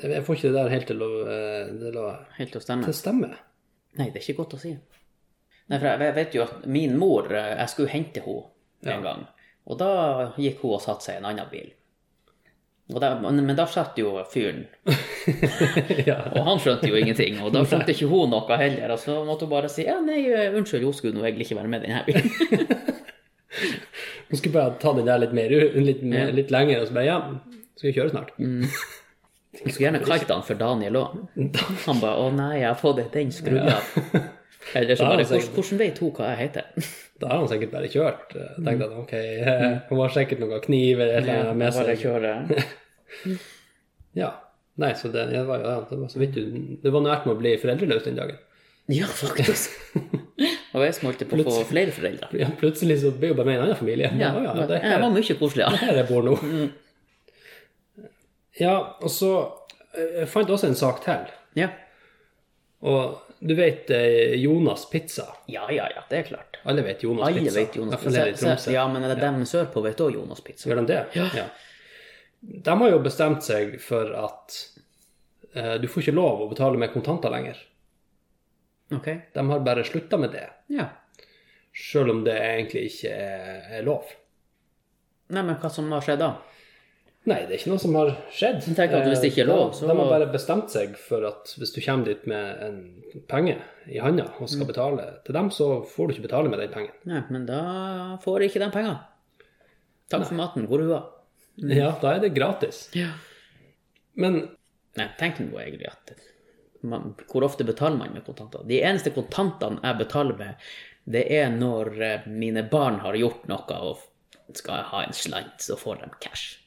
Jeg får ikke det der helt til å, eh, til å, Helt til å stemme? til å stemme. Nei, det er ikke godt å si. Nei, for jeg vet jo at min mor eh, Jeg skulle hente henne en gang. Og da gikk hun og satte seg i en annen bil. Da, men, da satt jo fyren ja. Og han skjønte jo ingenting, og da skjønte ikke hun noe heller. Og så måtte hun bare si ja, nei, eh, unnskyld, hun skulle nå egentlig ikke være med i denne bilen. Hun skulle bare ta den der litt mer, litt, mer, litt lenger, og så bare ja, skal vi kjøre snart? Mm. Jeg skulle gjerne kalt han for Daniel òg. Han bare å nei, jeg har fått den skrudd av. Eller så bare hvordan, vet hun hva jeg heter? Da har han sikkert bare kjørt. Tenkte at ok, eh, hun har sikkert noe kniv eller et eller annet med seg. Ja. Nei, så det, det var jo ja, det var så vidt du Det var nært med å bli foreldreløs den dagen. Ja, faktisk. Og jeg smålte på å få flere foreldre. Ja, plutselig så blir jo bare med en annen familie. Ja, Ja, ja, det her, jeg var mye koseligere. her jeg bor nå. Ja, og så eh, Jeg fant også en sak til. Ja. Og du vet eh, Jonas Pizza. ja, ja, ja, det er klart. Alle vet Jonas Alle Pizza. vet Jonas Pizza. Tromsø. Ja, men er det dem sørpå vet òg Jonas Pizza? Gjør de det? Ja. De har jo bestemt seg for at eh, du får ikke lov å betale med kontanter lenger. Ok. De har bare slutta med det, Ja. sjøl om det egentlig ikke er, er lov. Nei, men hva som har skjedd da? Nei, det er ikke noe som har skjedd. Tenk at hvis det ikke er Eh, lov, så- De har bare bestemt seg for at hvis du kommer dit med en penge i handa og Mm. skal betale til dem, så får du ikke betale med den pengen. Nei, men da får ikke de penger. Takk for maten. Hvor er hua? Ja, da er det gratis. Ja. Men Nei, tenk nå egentlig at man, Hvor ofte betaler man med kontanter? De eneste kontantene jeg betaler med, det er når eh, mine barn har gjort noe og skal ha en slant, så får de cash.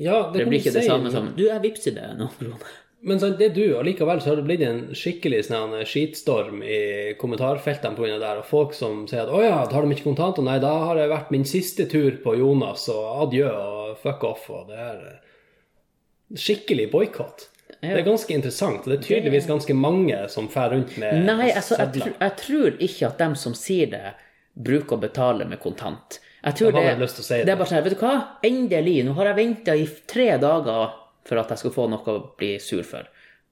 Ja, det, Det blir ikke det si, samme som Du, jeg vippser deg noen kroner. Men sant, det er du, og likevel så har det blitt en skikkelig sånn skitstorm i kommentarfeltene pga. det der, og folk som sier at 'Å ja, tar de ikke kontanter?' Nei, da har det vært min siste tur på Jonas, og adjø og fuck off, og det er eh, skikkelig boikott. Det er ganske interessant, og det er tydeligvis ganske mange som fer rundt med Nei, altså, jeg, tr jeg tror ikke at dem som sier det, bruker å betale med kontant. Jeg tror Jeg det, si det det. er bare sånn, vet du hva? Endelig, nå har jeg venta i tre dager for at jeg skal få noe å bli sur for.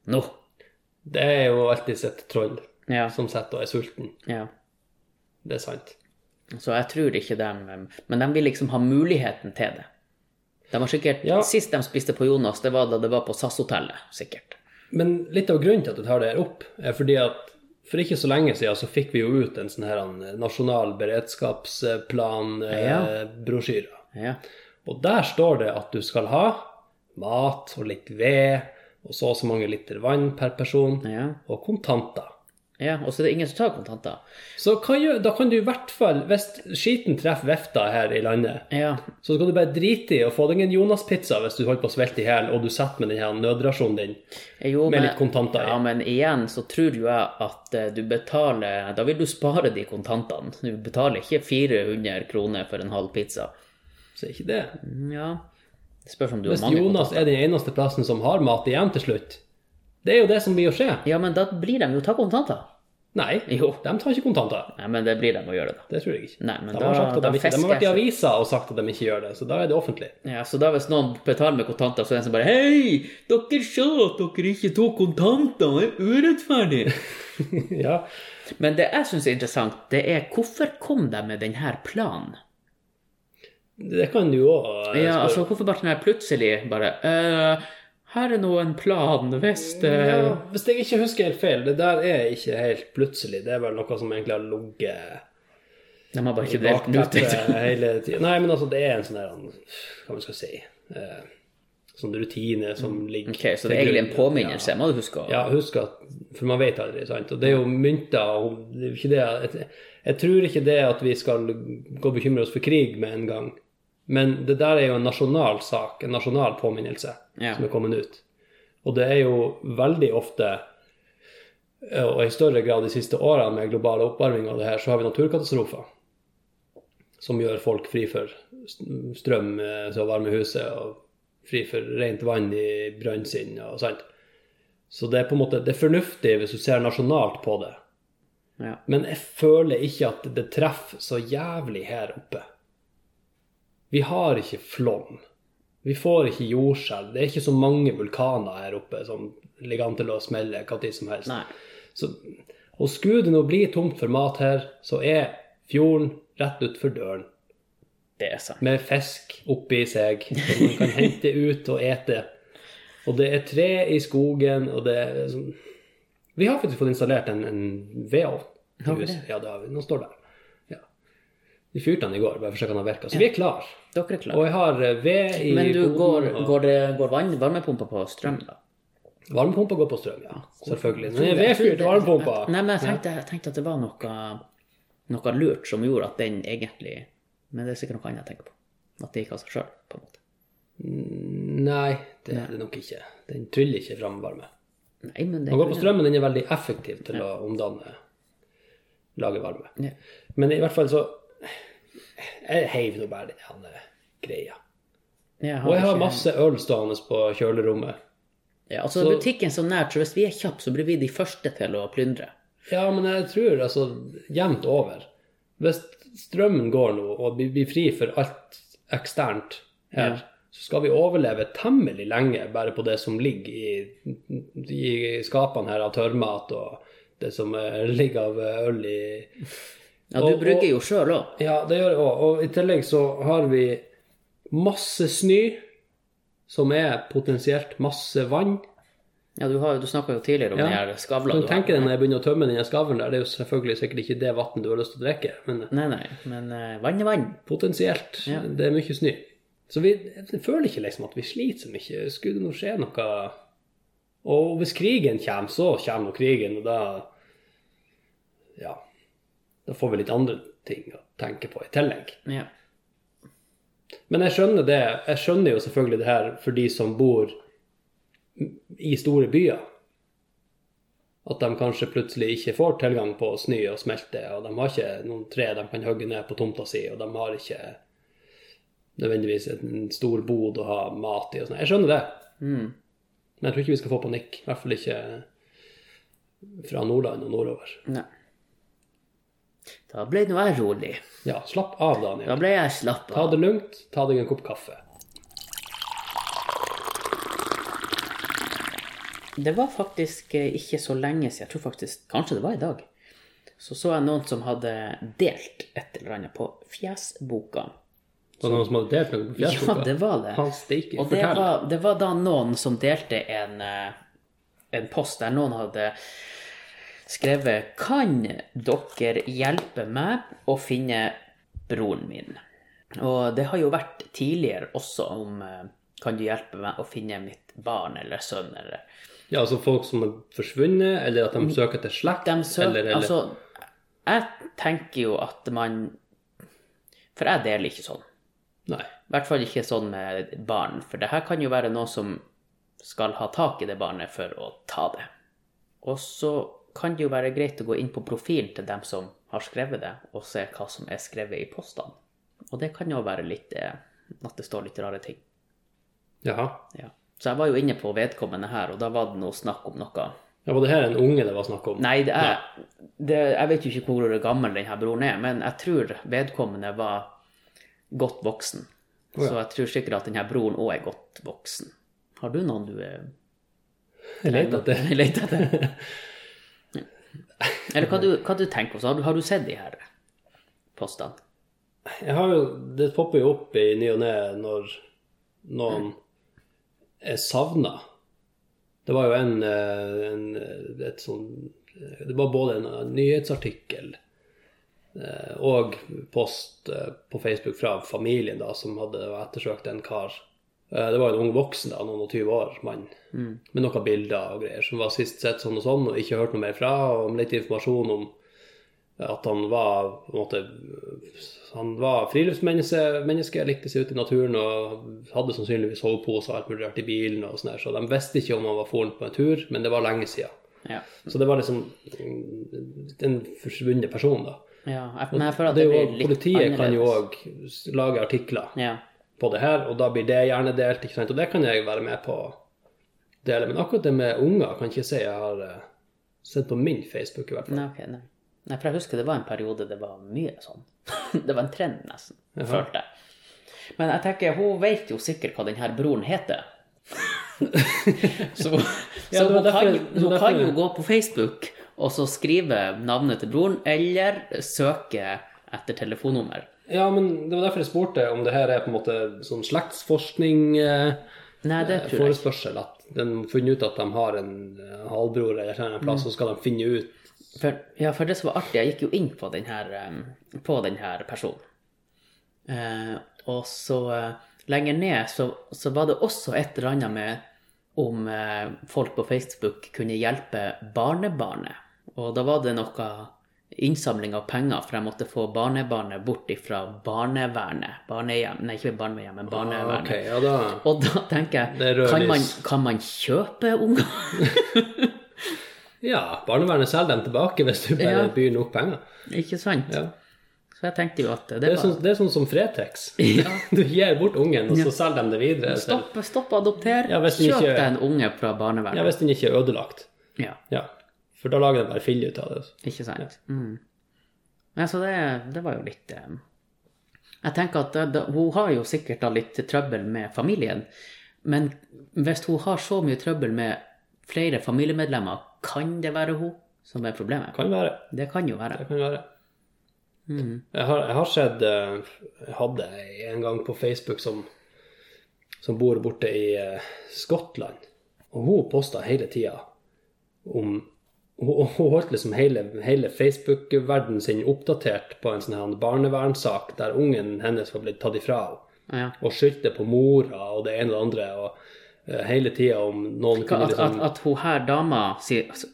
Nå. Det er jo alltid et troll Ja. som sitter og er sulten. ja. Det er sant. Så jeg tror ikke dem Men de vil liksom ha muligheten til det. De har sikkert, Ja. Sist de spiste på Jonas, det var da det var på SAS-hotellet, sikkert. Men litt av grunnen til at du tar det her opp, er fordi at for ikke så lenge siden så fikk vi jo ut en sånn her en nasjonal beredskapsplan-brosjyre. Ja. Og der står det at du skal ha mat og litt ved, og så og så mange liter vann per person, Ja. og kontanter. Ja. Og så er det ingen som tar kontanter. Så hva gjør, da kan du i hvert fall, hvis skiten treffer vefta her i landet, Ja. så skal du bare drite i å få deg en Jonas-pizza hvis du holder på å svelte i hjel, og du setter med denne nødrasjonen din. Jo, Med men- litt kontanter i. Ja, men igjen så tror jo jeg at eh, du betaler Da vil du spare de kontantene. Du betaler ikke 400 kroner for en halv pizza. så er ikke det. Ja. Det spørs om du Hvis har mange kontanter. Hvis Jonas er den eneste plassen som har mat igjen til slutt, det er jo det som blir å skje. Ja, men da blir de jo ta kontanter. Nei, Jo. de tar ikke kontanter. Nei, men det blir de å gjøre da. Det tror jeg ikke. Nei, men de, da, har sagt at da de, ikke, de har vært i jeg seg. avisa og sagt at de ikke gjør det, så da er det offentlig. Ja, så da hvis noen betaler med kontanter, så er det en som bare Hei, dere sa at dere ikke tok kontanter, det er urettferdig. ja, Men det jeg syns er interessant, det er hvorfor kom de med denne planen? det kan du òg Ja, altså hvorfor bare sånn her plutselig bare «Øh, Her er nå en plan, hvis det Ja, hvis jeg ikke husker helt feil, det der er ikke helt plutselig. Det er vel noe som egentlig har ligget De har bare ikke delt den ut. hele tida. Nei, men altså, det er en sånn der Hva man skal si eh, Sånn rutine som ligger Ok, Så det er egentlig en påminnelse, ja. må du huske Ja, husk at For man vet aldri, sant. Og det er jo mynter og det er ikke det jeg, jeg tror ikke det at vi skal gå og bekymre oss for krig med en gang. Men det der er jo en nasjonal sak, en nasjonal påminnelse Ja. som er kommet ut. Og det er jo veldig ofte, og i større grad de siste årene med global oppvarming og det her, så har vi naturkatastrofer. Som gjør folk fri for strøm eh, til å varme huset, og fri for rent vann i brønnen sin og sånt. Så det er på en måte det er fornuftig hvis du ser nasjonalt på det. Ja. Men jeg føler ikke at det treffer så jævlig her oppe. Vi har ikke flom. Vi får ikke jordskjelv. Det er ikke så mange vulkaner her oppe som ligger an til å smelle hva tid som helst. Nei. Så, og skulle det nå bli tomt for mat her, så er fjorden rett utfor døren Det er sant. med fisk oppi seg som man kan hente ut og ete. Og det er tre i skogen, og det er sånn Vi har faktisk fått installert en, en vedovn. Ja, det har vi. Nå står det. Ja. Vi fyrte den i går, bare for å se om den virka. Så vi er klar. Dere er Og jeg har eh, ved i Men du, går, og- går, det, går vann, varmepumpa på strøm, da? Varmepumpa går på strøm, ja. Selvfølgelig. Men vedfyrt varmepumpa. Nei, men jeg tenkte, jeg tenkte at det var noe, noe lurt som gjorde at den egentlig Men det er sikkert noe annet jeg tenker på. At det gikk av seg sjøl, på en måte. Nei, det er det nok ikke. Den tryller ikke fram varme. Nei, men det Den går på strøm, men den er veldig effektiv til å omdanne lage varme. Ja. Men i hvert fall så Jeg heiv nå bare den greia. Jeg Og jeg har ikke- masse øl stående på kjølerommet. ja, Altså, så- butikken så nært, så hvis vi er kjappe, så blir vi de første til å plyndre. Ja, men jeg tror altså jevnt over. Hvis strømmen går nå, og vi blir fri for alt eksternt her, Ja. så skal vi overleve temmelig lenge bare på det som ligger i, i skapene her av tørrmat, og det som eh, ligger av eh, øl i Ja, du Og- bruker jo sjøl òg. Ja, det gjør jeg òg. Og i tillegg så har vi masse snø, som er potensielt masse vann. Ja, du, har- du snakka jo tidligere om Ja. de her skavlene du tenker deg når jeg begynner å tømme denne skavlen der, det er jo selvfølgelig sikkert ikke det vannet du har lyst til å drikke, men Nei, nei, men uh, vann er vann. potensielt. Ja. Det er mye snø. Så vi føler ikke liksom at vi sliter så mye. Skulle det nå skje noe Og hvis krigen kommer, så kommer nå krigen, og da Ja. Da får vi litt andre ting å tenke på i tillegg. Ja. Men jeg skjønner det. Jeg skjønner jo selvfølgelig det her for de som bor i store byer. At de kanskje plutselig ikke får tilgang på snø og smelte, og de har ikke noen tre de kan hogge ned på tomta si, og de har ikke nødvendigvis en stor bod å ha mat i og sånn. Jeg skjønner det. Mm. Men jeg tror ikke vi skal få panikk. I hvert fall ikke fra Nordland og nordover. Nei. Da ble nå jeg rolig. Ja, slapp av, Daniel. Da ble jeg slapp av. Ta det lugnt. Ta deg en kopp kaffe. Det var faktisk eh, ikke så lenge siden, jeg tror faktisk kanskje det var i dag, så så jeg noen som hadde delt et eller annet på Fjesboka. Var det noen som hadde delt noe på Fjesboka? Ja, det var det. Han steike. Og det var, det var da noen som delte en, eh, en post der noen hadde skrevet Kan dere hjelpe meg å finne broren min? Og det har jo vært tidligere også om eh, Kan du hjelpe meg å finne mitt barn eller sønn eller Ja, altså folk som er forsvunnet, eller at de søker til slekt? De søker eller, eller, Altså, jeg tenker jo at man For jeg deler ikke sånn. Nei. I hvert fall ikke sånn med barn, for det her kan jo være noen som skal ha tak i det barnet for å ta det. Og så kan det jo være greit å gå inn på profilen til dem som har skrevet det, og se hva som er skrevet i postene. Og det kan jo være litt eh, at det står litt rare ting. Jaha. Ja. Så jeg var jo inne på vedkommende her, og da var det noe snakk om noe Ja, var det her en unge det var snakk om? Nei, det er, det, jeg vet jo ikke hvor gammel denne broren er, men jeg tror vedkommende var godt voksen. Oh, ja. Så jeg tror sikkert at denne broren òg er godt voksen. Har du noen du er Jeg leter etter. Eller hva du, hva du tenker på? Har har du sett de her postene? Jeg har jo, det popper jo opp i ny og ne når noen er savna. Det var jo en, eh, en et sånn Det var både en nyhetsartikkel eh, og post eh, på Facebook fra familien da, som hadde ettersøkt en kar. Eh, Det var en ung voksen, da, noen og 20 år, mann, med noen bilder og greier, som var sist sett sånn og sånn, og ikke hørt noe mer fra, og litt informasjon om at han var på en måte han var friluftsmenneske, menneske, likte seg ute i naturen og hadde sannsynligvis sovepose og alt mulig rart i bilen. og sånn der Så de visste ikke om han var foran på en tur, men det var lenge siden. Ja. Så det var liksom mm, en forsvunnet person, da. ja men jeg føler at Det det, blir litt politiet kan jo annerledes. òg lage artikler Ja. På det her, og da blir det gjerne delt, ikke sant? og det kan jeg være med på å dele. Men akkurat det med unger kan ikke si jeg har eh, sett på min Facebook, i hvert fall. Nei, okay, nei. nei, for jeg husker det var en periode det var mye sånn. det var en trend, nesten, følte jeg. Men jeg tenker, hun vet jo sikkert hva denne broren heter. så Ja, så hun, derfor- kan, hun derfor- kan jo gå på Facebook og så skrive navnet til broren, eller søke etter telefonnummer. Ja, men det var derfor jeg spurte om det her er på en måte sånn slektsforskning eh, Nei, det tror jeg forespørsel. At de har funnet ut at de har en eh, halvbror eller en plass, så skal de finne ut For, ja, for det som var artig, jeg gikk jo inn på den her, på den her personen. Eh, og så eh, lenger ned så, så var det også et eller annet med om eh, folk på Facebook kunne hjelpe barnebarnet. Og da var det noe innsamling av penger, for jeg måtte få barnebarnet bort ifra barnevernet. Barnehjem, nei, ikke barnehjem, men barnevernet. Ok, ja da Og da tenker er jeg, kan man, kan man kjøpe unger? Ja, barnevernet selger dem tilbake hvis du bare Ja. byr nok penger. Ikke sant? Ja. Så jeg tenkte jo at det, Det er, sånn, det er sånn som Fretex. Du gir bort ungen, og så selger de det videre. Stopp, stopp adopter. Ja, Kjøp deg en unge fra barnevernet. Ja, hvis den ikke er ødelagt. Ja, Ja. For da lager de bare fille ut av det. ikke sant. Mm. Ja, så det, det var jo litt eh, Jeg tenker at det, hun har jo sikkert da litt trøbbel med familien, men hvis hun har så mye trøbbel med flere familiemedlemmer, kan det være hun som er problemet? Kan være. Det kan jo være. Det kan være. Jeg, har, jeg har sett eh, Jeg hadde en gang på Facebook som, som bor borte i eh, Skottland. Og hun posta hele tida om Hun holdt liksom hele, hele Facebook-verdenen sin oppdatert på en sånn her barnevernssak der ungen hennes var blitt tatt ifra henne. Ja. Og skyldte på mora og det ene og det andre. Og uh, hele tida om noen Hva, kunne at, at, liksom at hun her dama si, altså,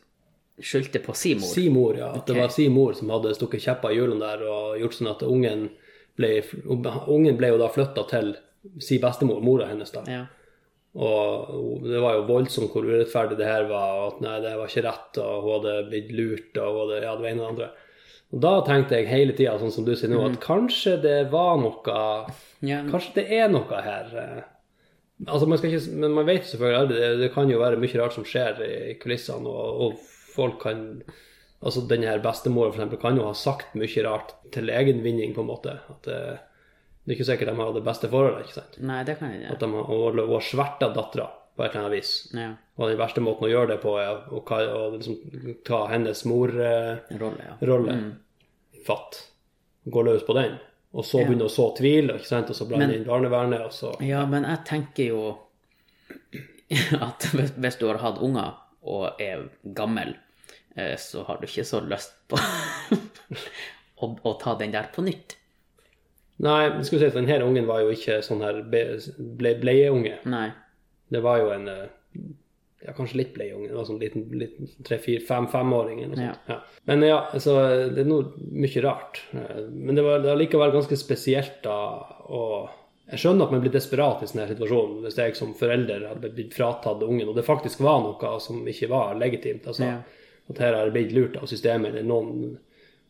skyldte på si mor. Si mor, ja. At det var si mor som hadde stukket kjepper i hjulene der og gjort sånn at ungen ble, ungen ble jo da flytta til si bestemor, mora hennes, da. Ja. Og det var jo voldsomt hvor urettferdig det her var, og at nei, det var ikke rett, og hun hadde blitt lurt, og hadde, ja, det ene og det andre. Og da tenkte jeg hele tida, sånn som du sier nå, at kanskje det var noe Ja, Kanskje det er noe her. eh. Altså, man skal ikke, men man vet selvfølgelig aldri. Det, det kan jo være mye rart som skjer i, kulissene, og, og folk kan Altså, denne her bestemora for eksempel, kan jo ha sagt mye rart til egen vinning, på en måte. At det, det er ikke sikkert de har det beste forholdet. ikke sant? Nei, det kan jeg At de har, og, og sverta dattera på et eller annet vis. Ja. Og den verste måten å gjøre det på er å, å liksom ta hennes morrolle. Rolle, ja. mm. Fatt. Gå løs på den. Og så Ja. begynne å så tvil, ikke sant? og så blande inn barnevernet. og så... Ja, men jeg tenker jo at hvis, hvis du har hatt unger og er gammel, eh, så har du ikke så lyst på å, å ta den der på nytt. Nei, skal vi si at denne ungen var jo ikke sånn her ble, bleieunge. Nei. Det var jo en eh, ja, kanskje litt bleieunge. Det var sånn liten, liten tre, fire, fem, femåring eller noe sånt. Ja. Men ja, altså, det er noe mye rart. Eh, Men det var det var likevel ganske spesielt da å Jeg skjønner at man blir desperat i sånne her situasjon, hvis jeg som forelder hadde blitt fratatt ungen, og det faktisk var noe som ikke var legitimt. altså Ja. At her har jeg blitt lurt av systemet, eller noen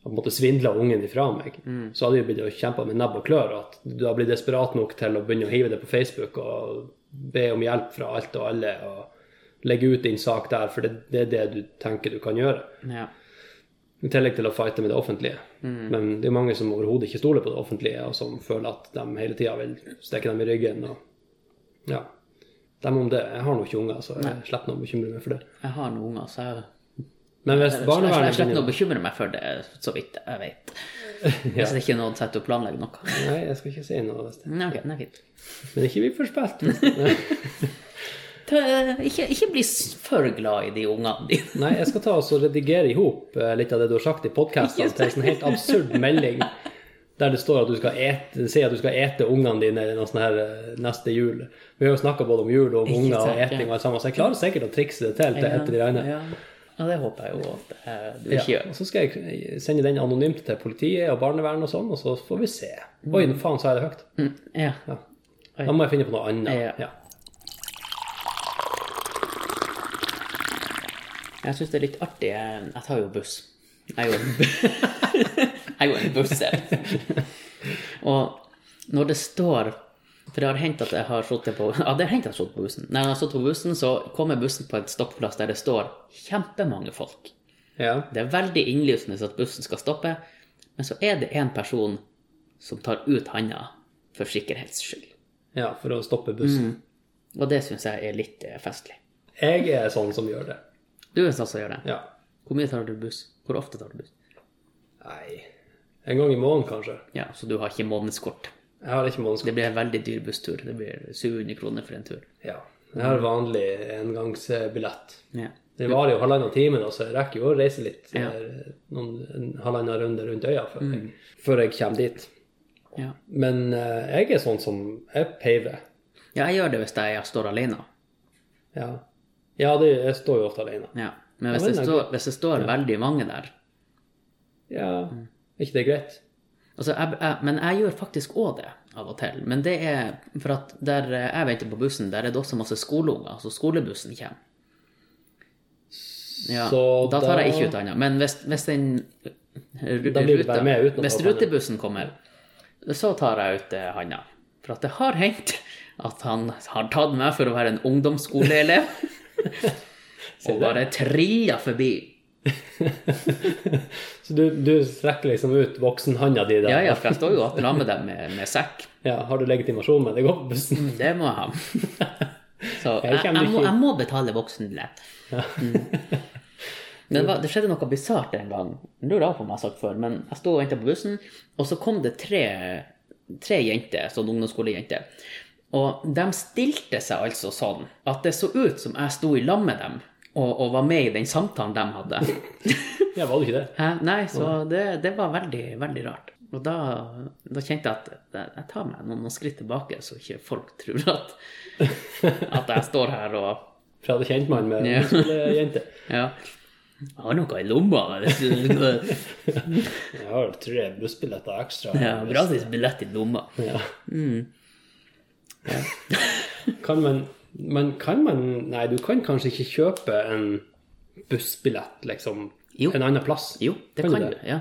på en måte svindla ungen ifra meg, så hadde jeg blitt kjempa med nebb og klør. At du har blitt desperat nok til å begynne å hive det på Facebook og be om hjelp fra alt og alle. og legge ut din sak der, for det, det er det du tenker du kan gjøre. Ja. I tillegg til å fighte med det offentlige. Men det er mange som overhodet ikke stoler på det offentlige, og som føler at de hele tida vil stikke dem i ryggen. og ja. Dem om det. Jeg har nå ikke unger, så jeg slipper å bekymre meg for det. Jeg har noen unger, så jeg Men hvis barnevernet jeg slipper å bekymre meg for det, så vidt jeg vet. Hvis det ikke er noen setter å planlegge noe. Nei, jeg skal ikke si noe. hvis det- Nei, okay, er fint. Men ikke bli for spilt. Ikke, ikke bli for glad i de ungene dine. Nei, jeg skal ta og redigere i hop eh, litt av det du har sagt i podkastene, til en sånn helt absurd melding der det står at du skal ete, si at du skal ete ungene dine her eh, neste jul. Vi har jo snakka både om jul og om unger og eting og alt sammen, så jeg klarer sikkert å trikse det til til etter de regner. Ja, det håper jeg jo at eh, du ikke gjør. og så skal jeg sende den anonymt til politiet og barnevern og sånn, og så får vi se. Oi, faen, sa jeg det høyt? Mm, ja. Ja. Da må jeg finne på noe annet. Ja. Ja. Jeg syns det er litt artig. Jeg, tar jo buss. Jeg er jo en, jeg er jo en busser. Og når det står For det har hendt at jeg har sittet på Ja, det har hendt at jeg har sittet på bussen. Når jeg har sittet på bussen, så kommer bussen på et stoppeplass der det står kjempemange folk. ja. Det er veldig innlysende at bussen skal stoppe, men så er det en person som tar ut handa for sikkerhets skyld. Ja, for å stoppe bussen. Og det syns jeg er litt eh, festlig. Jeg er sånn som gjør det. Du er sånn som gjør det. Ja. Hvor mye tar du buss? Hvor ofte tar du buss? Nei En gang i måneden, kanskje. Ja, så du har ikke månedskort. Jeg har ikke månedskort. Det blir en veldig dyr busstur. Det blir 700 kroner for en tur. Ja. Jeg har vanlig engangsbillett. Ja. Det varer jo halvannen time, da, så jeg rekker jo å reise litt. Ja. eh, Noen, en halvannen runde rundt øya før, jeg, før jeg kommer dit. Ja. Men uh, jeg er sånn som Jeg peiver. ja, jeg gjør det hvis jeg står alene. Ja, ja det, jeg står jo ofte alene. Ja. Men hvis det står, hvis jeg står veldig mange der Ja, er ikke det greit? Altså jeg, jeg, Men jeg gjør faktisk òg det av og til. Men det er for at der jeg venter på bussen, der er det også masse skoleunger. Så skolebussen kommer. Ja, Så da tar jeg ikke ut annet. Men hvis, hvis den ru- Da blir du med uten Hvis rutebussen kommer, så tar jeg ut eh, handa. For at det har hendt at han har tatt meg for å være en ungdomsskoleelev. og bare trilla forbi. Så du, du strekker liksom ut voksenhanda di der? Ja, ja, for jeg står jo og med dem med, med sekk. Ja, Har du legitimasjon med deg opp på bussen? Det må jeg ha. Så Jeg jeg, jeg, må, jeg må betale voksenbillett. Mm. Men det, skjedde noe bisart en gang. Lurer på om jeg har sagt før, men jeg sto og venta på bussen, og så kom det tre, tre jenter, sånn ungdomsskolejenter. Og de stilte seg altså sånn at det så ut som jeg sto i lag med dem og, og var med i den samtalen de hadde. Ja, var du ikke det? Hæ? Nei, så det, det var veldig, veldig rart. Og da, da kjente jeg at jeg, tar meg noen, noen skritt tilbake, så ikke folk tror at, at jeg står her og For jeg hadde kjent meg med Ja. jente. Ja. Jeg har noe i lomma. Jeg har tre bussbilletter ekstra. Ja, gratis billett i lomma. Ja. Kan man, man Kan man Nei, du kan kanskje ikke kjøpe en bussbillett, liksom, Jo. en annen plass? Jo, det Kan kan, du? Ja.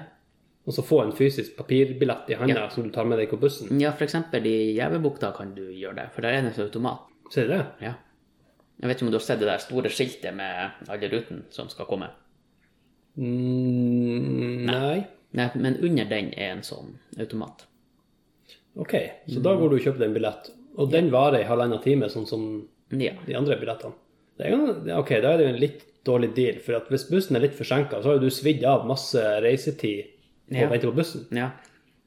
Og så få en fysisk papirbillett i handa Ja. som du tar med deg på bussen? ja, eksempel i Gjevebukta kan du gjøre det, for der er det en automat. Ser du det? Ja. Jeg vet ikke om du har sett det der store skiltet med alle rutene som skal komme. Mm, nei. Nei, men under den er en sånn automat. Ok, så da går du og kjøper en billett. Og den varer i halvannen time, sånn som Ja. de andre billettene. Ok, da er det jo en litt dårlig deal, for hvis bussen er litt forsinka, så har du svidd av masse reisetid på Ja. å vente på bussen. ja.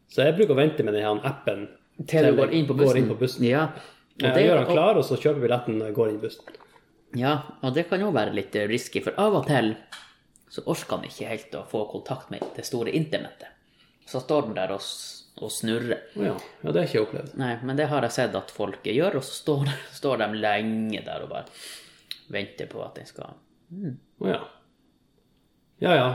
Så jeg bruker å vente med denne appen Til du går inn på bussen. Går inn på bussen. Ja. Og Jeg gjør den klar, og så kjøper billetten når jeg går inn i bussen. Ja, og det kan jo være litt risky, for av og til så orker han ikke helt å få kontakt med det store internettet. Så står han der og, og snurre. Ja. ja, det har ikke jeg opplevd. Nei, men det har jeg sett at folk gjør, og så står, står de lenge der og bare venter på at den skal Å ja. Ja ja.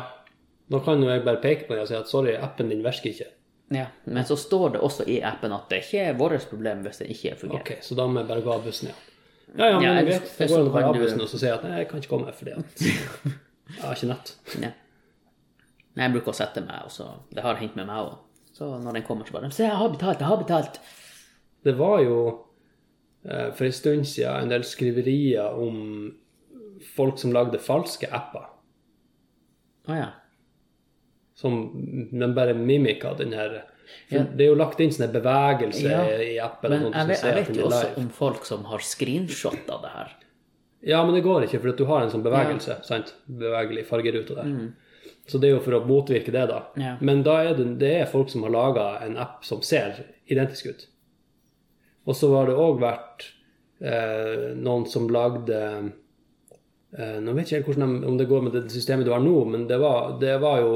Da kan jo jeg bare peke på den og si at sorry, appen din virker ikke. Ja, men så står det også i appen at det ikke er vårt problem hvis den ikke fungerer. Ok, så da må jeg bare gå av bussen, ja. Ja, ja, men Ja, er greit. Da går jeg bare av av du- bussen og så sier jeg at nei, jeg kan ikke komme fordi at jeg har ikke nett. Ja. Nei, Jeg bruker å sette meg, og så Det har hendt med meg òg. Så når den kommer, så bare Se, jeg har betalt, jeg har betalt. Det var jo eh, for en stund siden en del skriverier om folk som lagde falske apper. Å ja. Som men bare mimika den her Ja. Det er jo lagt inn sånne bevegelser Ja, i appen. Men jeg jeg vet jo også om folk som har screenshot av det her. Ja, men det går ikke, for du har en sånn bevegelse. sant? Bevegelig fargerute der. Så det er jo for å motvirke det, da. Ja. Men da er det, det er folk som har laga en app som ser identisk ut. Og så har det òg vært eh, noen som lagde eh, Nå vet jeg ikke de, om det går med det systemet du har nå, men det var, det var jo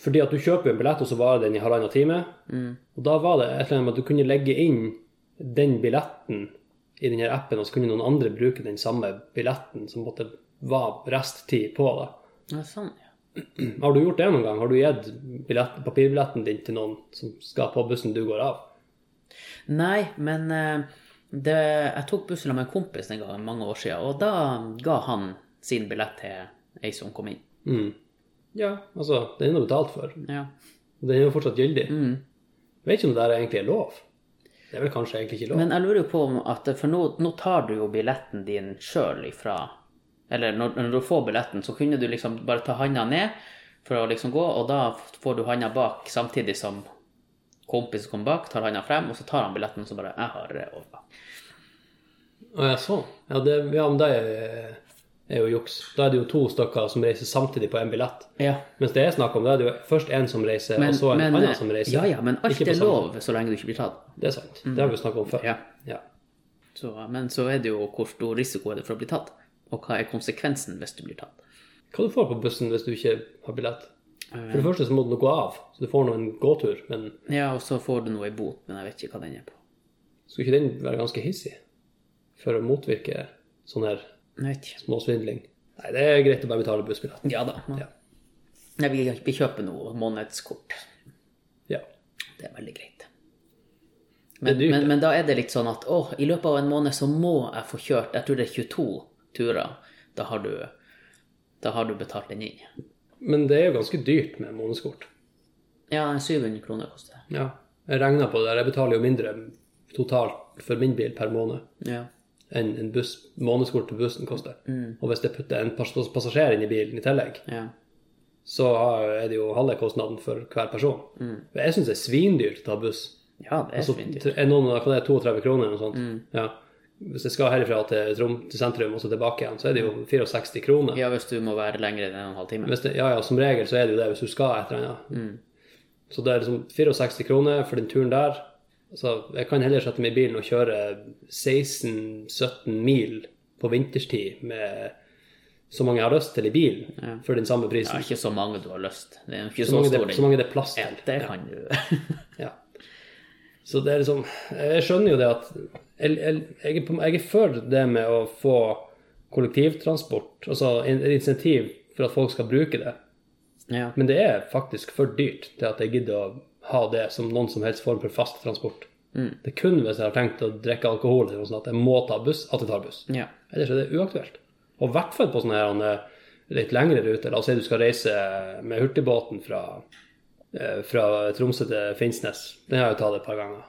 fordi at du kjøper en billett, og så varer den i halvannen time. Og da var det et eller annet med at du kunne legge inn den billetten i denne appen, og så kunne noen andre bruke den samme billetten som måtte var resttid på. da. Ja, sånn, ja. Har du gjort det noen gang? Har du gitt billett, papirbilletten din til noen som skal på bussen du går av? Nei, men eh, det, jeg tok bussen med en kompis en gang mange år siden, og da ga han sin billett til ei som kom inn. Mm. Ja, altså, den er nå betalt for. Ja. Og Den er jo fortsatt gyldig. Mm. Vet ikke om det der egentlig er lov. Det er vel kanskje egentlig ikke lov. Men jeg lurer jo på om at For nå, nå tar du jo billetten din sjøl ifra Eller når, når du får billetten, så kunne du liksom bare ta handa ned for å liksom gå, og da får du handa bak samtidig som kompisen kommer bak, tar handa frem, og så tar han billetten, og så bare Jeg har det over. Å ja, sånn. Ja, det, ja, men det er, er jo juks. Da er det jo to stykker som reiser samtidig på en billett. Ja. Mens det er snakk om, da er det jo først en som reiser, og så en annen som reiser. ja, ja, men alt er lov så lenge du ikke blir tatt. Det er sant. Det har vi jo snakket om før. Ja. Ja. Så, men så er det jo hvor stor risiko er det for å bli tatt, og hva er konsekvensen hvis du blir tatt. Hva du får på bussen hvis du ikke har billett? For det første så må du gå av, så du får nå en gåtur. Men Ja, og så får du noe i bot, men jeg vet ikke hva den er på. skulle ikke den være ganske hissig? For å motvirke sånn her småsvindling? Nei, det er greit å bare betale bussbilletten. Ja da. Ja. Jeg vil kjøpe kjøper noe månedskort. ja. Det er veldig greit. Men, dyrt, men, men da er det litt sånn at å, i løpet av en måned så må jeg få kjørt Jeg tror det er 22 turer. Da har du, da har du betalt den inn. Men det er jo ganske dyrt med månedskort. Ja, 700 kroner koster det. Ja. Jeg regna på det der. Jeg betaler jo mindre totalt for min bil per måned Ja. enn en buss, månedskort til bussen koster. Og hvis jeg putter en passasjer inn i bilen i tillegg, ja. så er det jo halve kostnaden for hver person. Jeg syns det er svindyrt å ta buss. Ja, det er altså, svindyrt. er noen, hva det er 32 kroner eller noe sånt. Ja. Hvis jeg skal herifra til, Trom, til sentrum og så tilbake igjen, så er det jo 64 kroner. Ja, hvis du må være lenger enn en halv time. Det, ja, ja, som regel så er det jo det hvis du skal et eller annet. Så det er liksom 64 kroner for den turen der. Så jeg kan heller sette meg i bilen og kjøre 16-17 mil på vinterstid med så mange jeg har lyst til i bilen, for den samme prisen. Ja, ikke så mange du har lyst. Det er ikke så, så, mange stor det, så mange det er plass til. Ja, det kan du. Ja. Så det er liksom Jeg skjønner jo det at Jeg, jeg, jeg, er, jeg er for det med å få kollektivtransport, altså insentiv for at folk skal bruke det. ja. Men det er faktisk for dyrt til at jeg gidder å ha det som noen som helst form for fast transport. Mm. Det er kun hvis jeg har tenkt å drikke alkohol eller noe sånt at jeg må ta buss, at jeg tar buss. ja. Ellers er det uaktuelt. Og i hvert fall på sånne her, eh, litt lengre ruter. La oss si du skal reise med hurtigbåten fra, eh, fra Tromsø til Finnsnes. Den har jeg jo tatt et par ganger.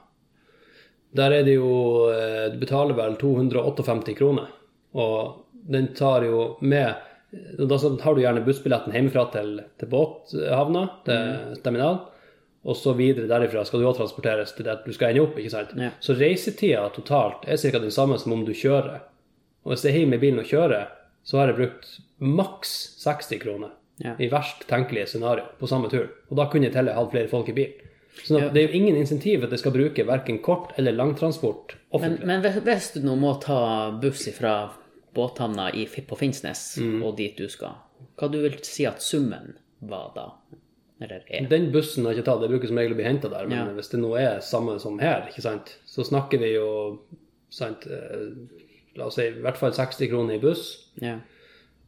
Der er det jo eh, Du betaler vel 258 kroner. Og den tar jo med Da har du gjerne bussbilletten hjemmefra til, til båthavna, til terminalen. Og så videre derifra skal du også transporteres til det du skal ende opp. ikke sant? Ja. Så reisetida totalt er ca. den samme som om du kjører. Og hvis jeg er hjemme i bilen og kjører, så har jeg brukt maks 60 kroner. Ja. I verst tenkelige scenario på samme tur. Og da kunne jeg til hatt flere folk i bil. Så Ja. det er jo ingen insentiv at jeg skal bruke verken kort- eller langtransport offentlig. men hvis- hvis du nå må ta buss fra båthavna på Finnsnes Mm. og dit du skal, hva du vil si at summen var da? Den bussen har jeg ikke tatt, det bruker som regel å bli henta der. Men Ja. hvis det nå er samme som her, så snakker vi jo sant, eh, La oss si i hvert fall 60 kroner i buss, Ja.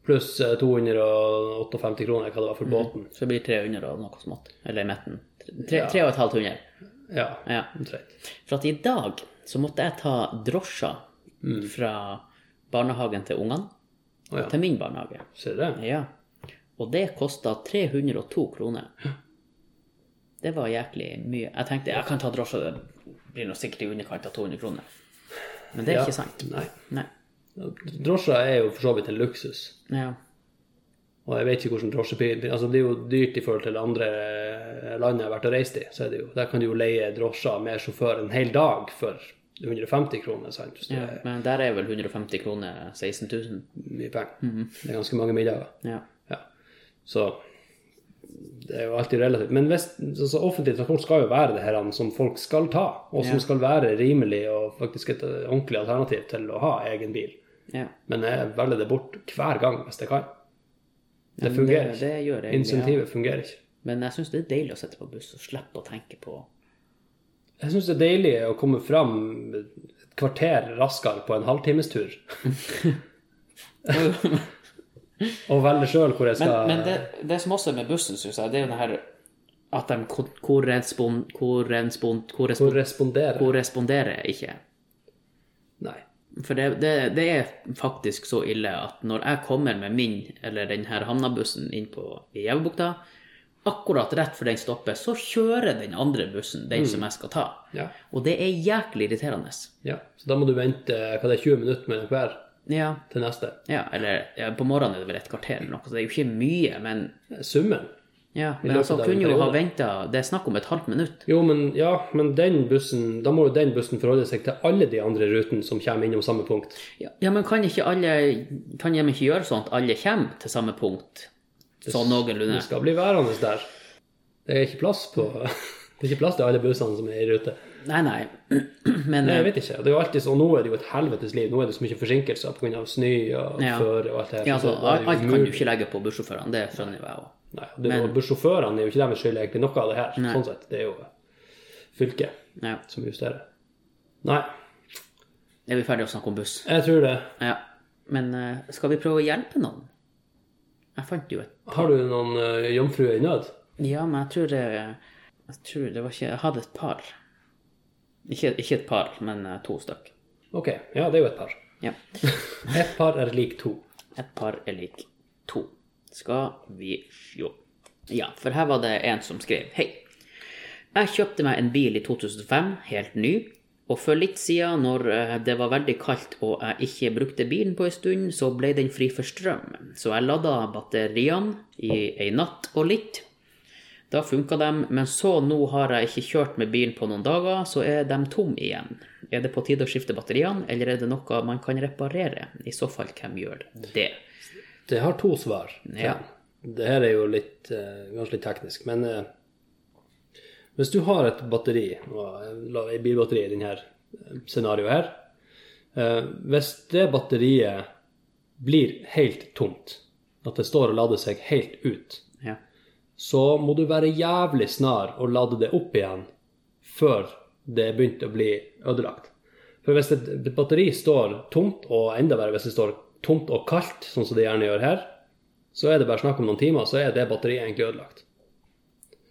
pluss eh, 258 kroner, hva det var for båten. Så det blir 300 og noe smått. Eller i midten. Tre- tre og et halvt hundre. Ja, Ja. omtrent. For at i dag så måtte jeg ta drosja fra barnehagen til ungene. Oh, ja. Til min barnehage. Ser du det? Ja. Og det kosta 302 kroner. Det var jæklig mye. Jeg tenkte jeg kan ta drosje, det blir nå sikkert i underkant av 200 kroner. Men det er Ja. ikke sant. Nei. Nei. Drosjer er jo for så vidt en luksus. Ja. Og jeg vet ikke hvordan drosjepil Altså, det er jo dyrt i forhold til andre land jeg har vært og reist i. Så er det jo, der kan du jo leie drosjer med sjåfør en hel dag for 150 kroner. sant? Ja. Men der er vel 150 kroner 16 000. mye penger. Det er ganske mange middager. Ja. Ja. Så det er jo alltid relativt. Men hvis, altså, offentlig transport skal jo være det her som folk skal ta, og som Ja. skal være rimelig og faktisk et ordentlig alternativ til å ha egen bil. ja. Men jeg velger det bort hver gang hvis jeg kan. Det fungerer fungerer det, det ikke. gjør jeg Insentivet ja. Fungerer ikke. Men jeg syns det er deilig å sitte på buss og slippe å tenke på Jeg syns det er deilig å komme fram et kvarter raskere på en halvtimestur. og velge sjøl hvor jeg skal men det, det som også er med bussen, syns jeg, det er jo det her at de ko- korrespon, korrespon, korrespon, korresponderer ikke. Nei. For det, det, det er faktisk så ille at når jeg kommer med min, eller den her Hamna-bussen inn på Gjevebukta, akkurat rett før den stopper, så kjører den andre bussen den som jeg skal ta. Ja. Og det er jæklig irriterende. ja. Så da må du vente hva det er, 20 minutter mellom hver Ja, til neste. ja eller ja, på morgenen er det vel et kvarter eller noe, så det er jo ikke mye, men Summen. Ja, men altså kunne jo ha venta Det er snakk om et halvt minutt. Jo, men ja, men den bussen, da må jo den bussen forholde seg til alle de andre rutene som kommer innom samme punkt. Ja, ja, men kan ikke alle Kan de ikke gjøre sånn at alle kommer til samme punkt? Sånn noenlunde. Det skal bli værende der. Det er ikke plass på Det er ikke plass til alle bussene som er i rute. Nei, nei. Men Nei, jeg eh, vet ikke. Det er jo alltid sånn, Nå er det jo et helvetes liv. Nå er det så mye forsinkelser pga. snø og Ja. føre og alt det her. ja, altså, jo alt kan du ikke legge på bussjåførene, det skjønner jeg òg. Nei, det er jo, Bussjåførene er jo ikke deres skyld egentlig noe av det her. Nei. Sånn sett. Det er jo fylket Ja. som justerer. Nei, Er vi ferdige å snakke om buss? jeg tror det. Ja. Men eh, skal vi prøve å hjelpe noen? Jeg fant jo et par. Har du noen uh, jomfruer i nød? Ja, men jeg tror det Jeg tror det var ikke Jeg hadde et par. Ikke, ikke et par, men eh, to stykk. Ok, ja, det er jo et par. Ja. et par er lik to. Et par er lik to. Skal vi sjå. Ja, for her var det en som skrev Hei. Jeg kjøpte meg en bil i 2005, helt ny. Og for litt siden, når eh, det var veldig kaldt og jeg ikke brukte bilen på en stund, så ble den fri for strøm. Så jeg lada batteriene i ei natt og litt. Da funka de, men så nå har jeg ikke kjørt med bilen på noen dager, så er de tom igjen. Er det på tide å skifte batteriene, eller er det noe man kan reparere? I så fall, hvem gjør det? Det har to svar. Ja. Det her er jo litt, eh, kanskje litt teknisk, men eh, hvis du har et batteri, eh, et bilbatteri i denne scenarioet her, eh, hvis det batteriet blir helt tomt, at det står og lader seg helt ut, Ja. så må du være jævlig snar å lade det opp igjen før det er begynt å bli ødelagt. For hvis et batteri står tomt, og enda verre hvis det står tomt og kaldt, sånn som det gjerne gjør her, så er det bare snakk om noen timer, så er det batteriet egentlig ødelagt.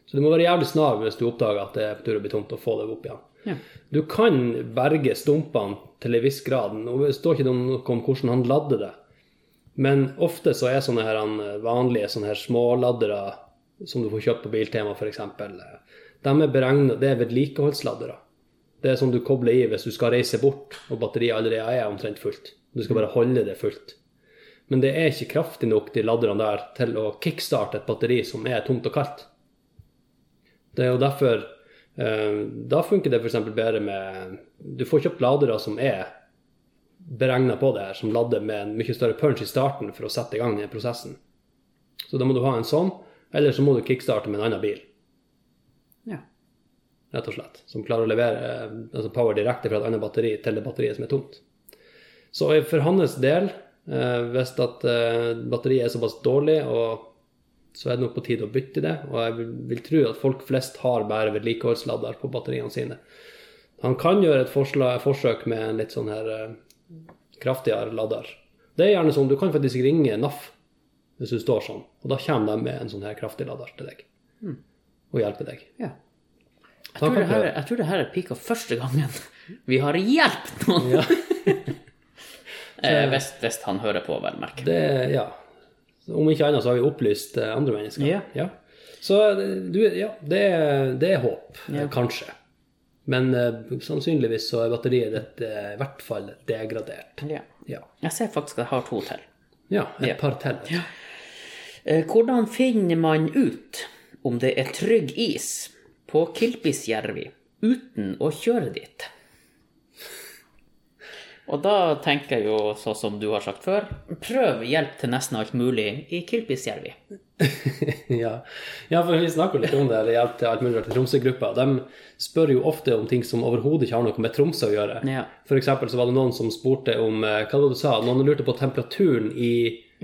Så du må være jævlig snar hvis du oppdager at det er på tur å bli tomt, og få det opp igjen. Ja. Du kan berge stumpene til en viss grad. Nå står ikke noe om hvordan han ladder det. Men ofte så er sånne her vanlige sånne her småladdere som du får kjøpt på Biltema f.eks., de er beregnet, det er vedlikeholdsladdere. Det er sånn du kobler i hvis du skal reise bort og batteriet allerede er omtrent fullt. Du skal bare holde det fullt. Men det er ikke kraftig nok, de ladderne der, til å kickstarte et batteri som er tomt og kaldt. Det er jo derfor eh, Da funker det f.eks. bedre med Du får kjøpt ladere som er beregna på det her, som lader med en mye større punch i starten for å sette i gang den prosessen. Så da må du ha en sånn, eller så må du kickstarte med en annen bil, ja. rett og slett. Som klarer å levere eh, altså power direkte fra et annet batteri til det batteriet som er tomt. Så for hans del, eh, hvis at eh, batteriet er såpass dårlig, så er det nok på tide å bytte det. Og jeg vil, vil tro at folk flest har bare vedlikeholdsladder på batteriene sine. Han kan gjøre et forslag, forsøk med en litt sånn her eh, kraftigere lader. Det er gjerne sånn, du kan faktisk ringe NAF hvis du står sånn, og da kommer de med en sånn her kraftig lader til deg. Og hjelper deg. ja. Jeg tror, her, jeg tror det her er pika første gangen vi har hjulpet noen. Ja. Eh, hvis, hvis han hører på, vel merke. Det, ja. Om ikke annet så har vi opplyst eh, andre mennesker. Ja. Så eh, du, ja, det, det er håp, eh, kanskje. Men uh, sannsynligvis så er batteriet ditt eh, i hvert fall degradert. Ja. Ja, Jeg ser faktisk at jeg har to til. ja et par til. Ja. Hvordan finner man ut om det er trygg is på Kilpisjärvi uten å kjøre dit? Og da tenker jeg jo, sånn som du har sagt før, prøv hjelp til nesten alt mulig i Kilpisjärvi. ja. ja, for vi snakker litt om det, eller hjelp til alt mulig i Tromsø-gruppa. De spør jo ofte om ting som overhodet ikke har noe med Tromsø å gjøre. Ja. For eksempel så var det noen som spurte om eh, Hva var det du sa? Noen lurte på temperaturen i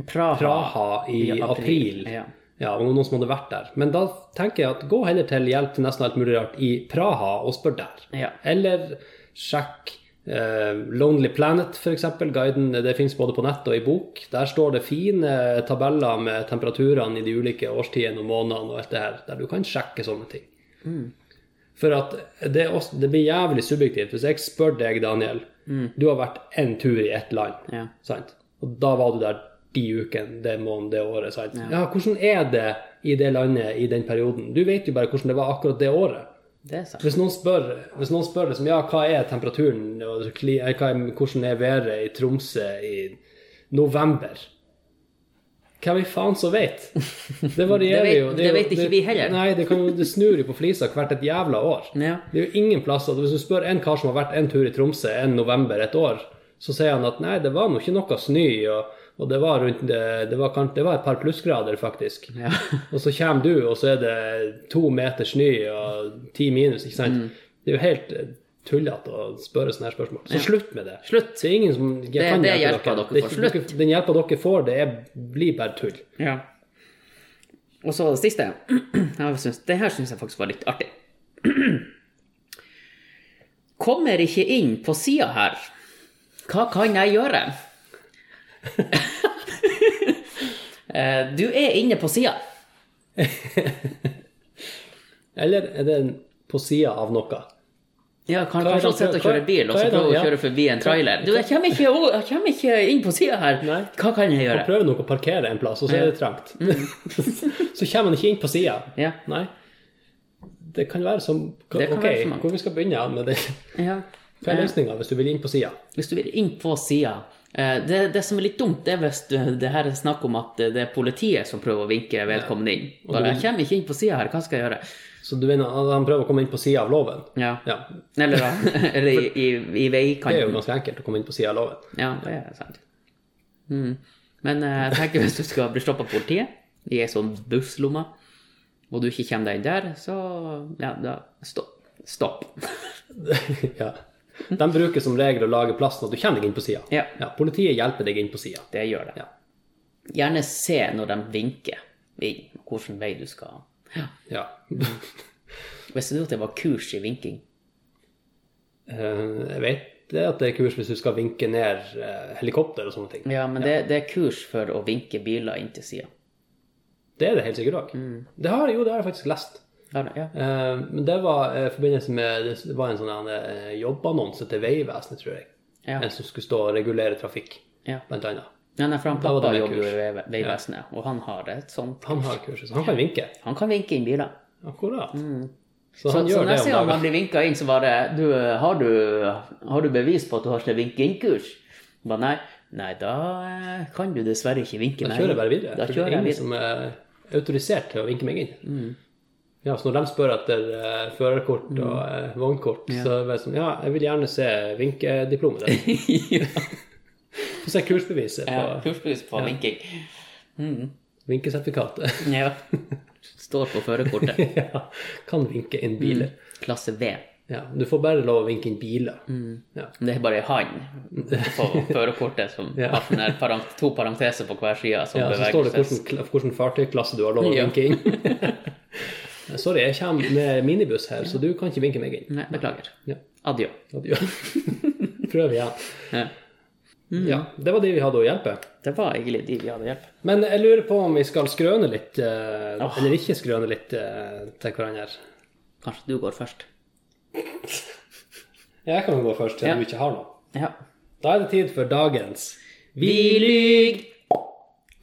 Praha, Praha i, i april, april. ja. Ja, og noen som hadde vært der. Men da tenker jeg at gå heller til hjelp til nesten alt mulig rart i Praha og spør der. Ja. Eller sjekk Lonely Planet, f.eks. Guiden det finnes både på nett og i bok. Der står det fine tabeller med temperaturene i de ulike årstidene og månedene og alt det her, der du kan sjekke sånne ting. For at det, også, det blir jævlig subjektivt. Hvis jeg spør deg, Daniel, du har vært en tur i ett land, Ja. sant? og da var du der de ukene, det måneden, det året. Sant? Ja. hvordan er det i det landet i den perioden? Du vet jo bare hvordan det var akkurat det året. Det. Hvis noen spør, hvis noen spør liksom, ja, hva er temperaturen, og eh, hvordan er været i Tromsø i november? Hvem i faen som vet? Det varierer Det vet- jo. det det vet ikke vi heller. Nei, det, jo, det snur jo på flisa hvert et jævla år. Ja. Det er jo ingen plasser. Hvis du spør en kar som har vært en tur i Tromsø en november et år, så sier han at nei, det var nå ikke noe snø, og, og det var rundt det, det, var, det var et par plussgrader, faktisk. Ja. Og så kommer du, og så er det to meter snø og ti minus, ikke sant? Mm. Det er jo helt eh, tullete å spørre sånne her spørsmål. Så slutt med det. Slutt. Det er ingen som Det- kan det hjelpe dere er for. ikke- Den hjelpa dere får, det er, blir bare tull. Ja. Og så det siste. Synes, det her syns jeg faktisk var litt artig. Kommer ikke inn på sida her. Hva kan jeg gjøre? Eh, du er inne på sida. Eller er det på sida av noe? Ja, kan, kanskje han sitter og kjører bil, og så er prøver å ja. kjøre forbi en trailer. Du, jeg kommer ikke, jeg kommer ikke inn på sida her. Nei. Hva kan jeg gjøre? gjøre? prøver nok å parkere en plass, og så er det trangt. så kommer man ikke inn på sida. Ja. Nei. Det kan være som kan Ok, være som hvor vi skal begynne med det. Ja. Er løsninga hvis du vil inn på sida? Hvis du vil inn på sida det, det som er litt dumt, det er hvis det her er snakk om at det er politiet som prøver å vinke vedkommende inn. Bare, jeg kommer ikke inn på sida her, hva skal jeg gjøre? Så du mener at han prøver å komme inn på sida av loven? Ja. Ja. Eller, eller i, i, i Det er jo veikanten. ganske enkelt å komme inn på sida av loven. Ja, det er sant. Mm. Men eh, jeg tenker hvis du skal bli stoppa av politiet i ei sånn busslomme, og du ikke kommer deg inn der, så ja, da stopp. Stopp. ja. De bruker som regel å lage plass når du kommer deg inn på sida. Ja. politiet hjelper deg inn på sida. Det gjør det. Ja. Gjerne se når de vinker inn, hvilken vei du skal. Ja. ja. Visste du at det var kurs i vinking? Uh, Jeg vet det at det er kurs hvis du skal vinke ned eh, helikopter og sånne ting. Ja, men Det, det er kurs for å vinke biler inn til sida. Det er det helt sikkert òg. Mm. jo, det har jeg faktisk lest. Ja, ja. Eh, Men det var eh, i forbindelse med Det var en sånn eh, jobbannonse til Vegvesenet, tror jeg. Ja. En som skulle stå og regulere trafikk, ja. blant annet. ja nei, for han pappa jobber jo kurs. i Vegvesenet, ja. og han har et sånt Han har kurset, så han kan vinke. Han kan vinke inn biler. Akkurat. Så, Mm. Så, han så det neste gang han blir vinka inn, så bare du, har, du, har du bevis på at du har sånn vinke inn-kurs? Bare nei. Nei, da kan du dessverre ikke vinke inn Da kjører jeg bare videre. Da kjører er jeg ingen som er autorisert til å vinke meg inn. Mm. Ja, så når de spør etter uh, førerkort Mm. og uh, vognkort, så er det sånn Ja, jeg vil gjerne se vinkediplomet ditt. ja. Få se kursbeviset på ja, kursbevis på vinking. vinkesertifikatet. Ja. Står på førerkortet. ja, kan vinke inn biler. Klasse V. Ja, du får bare lov å vinke inn biler. Ja. Det er bare han på førerkortet som Ja. har parent, to parenteser på hver side Ja, så står det hvilken fartøyklasse du har lov å vinke inn. Sorry, jeg kommer med minibuss her, så du kan ikke vinke meg inn. Nei, beklager. Ja. Adjø. Adjø. Prøv igjen. Ja. Ja, det var de vi hadde å hjelpe. Det var egentlig de vi hadde å hjelpe. Men jeg lurer på om vi skal skrøne litt, eh, eller ikke skrøne litt eh, til hverandre. Kanskje du går først? Jeg kan gå først, siden Ja. du ikke har noe. Ja. Da er det tid for dagens Vi lyg!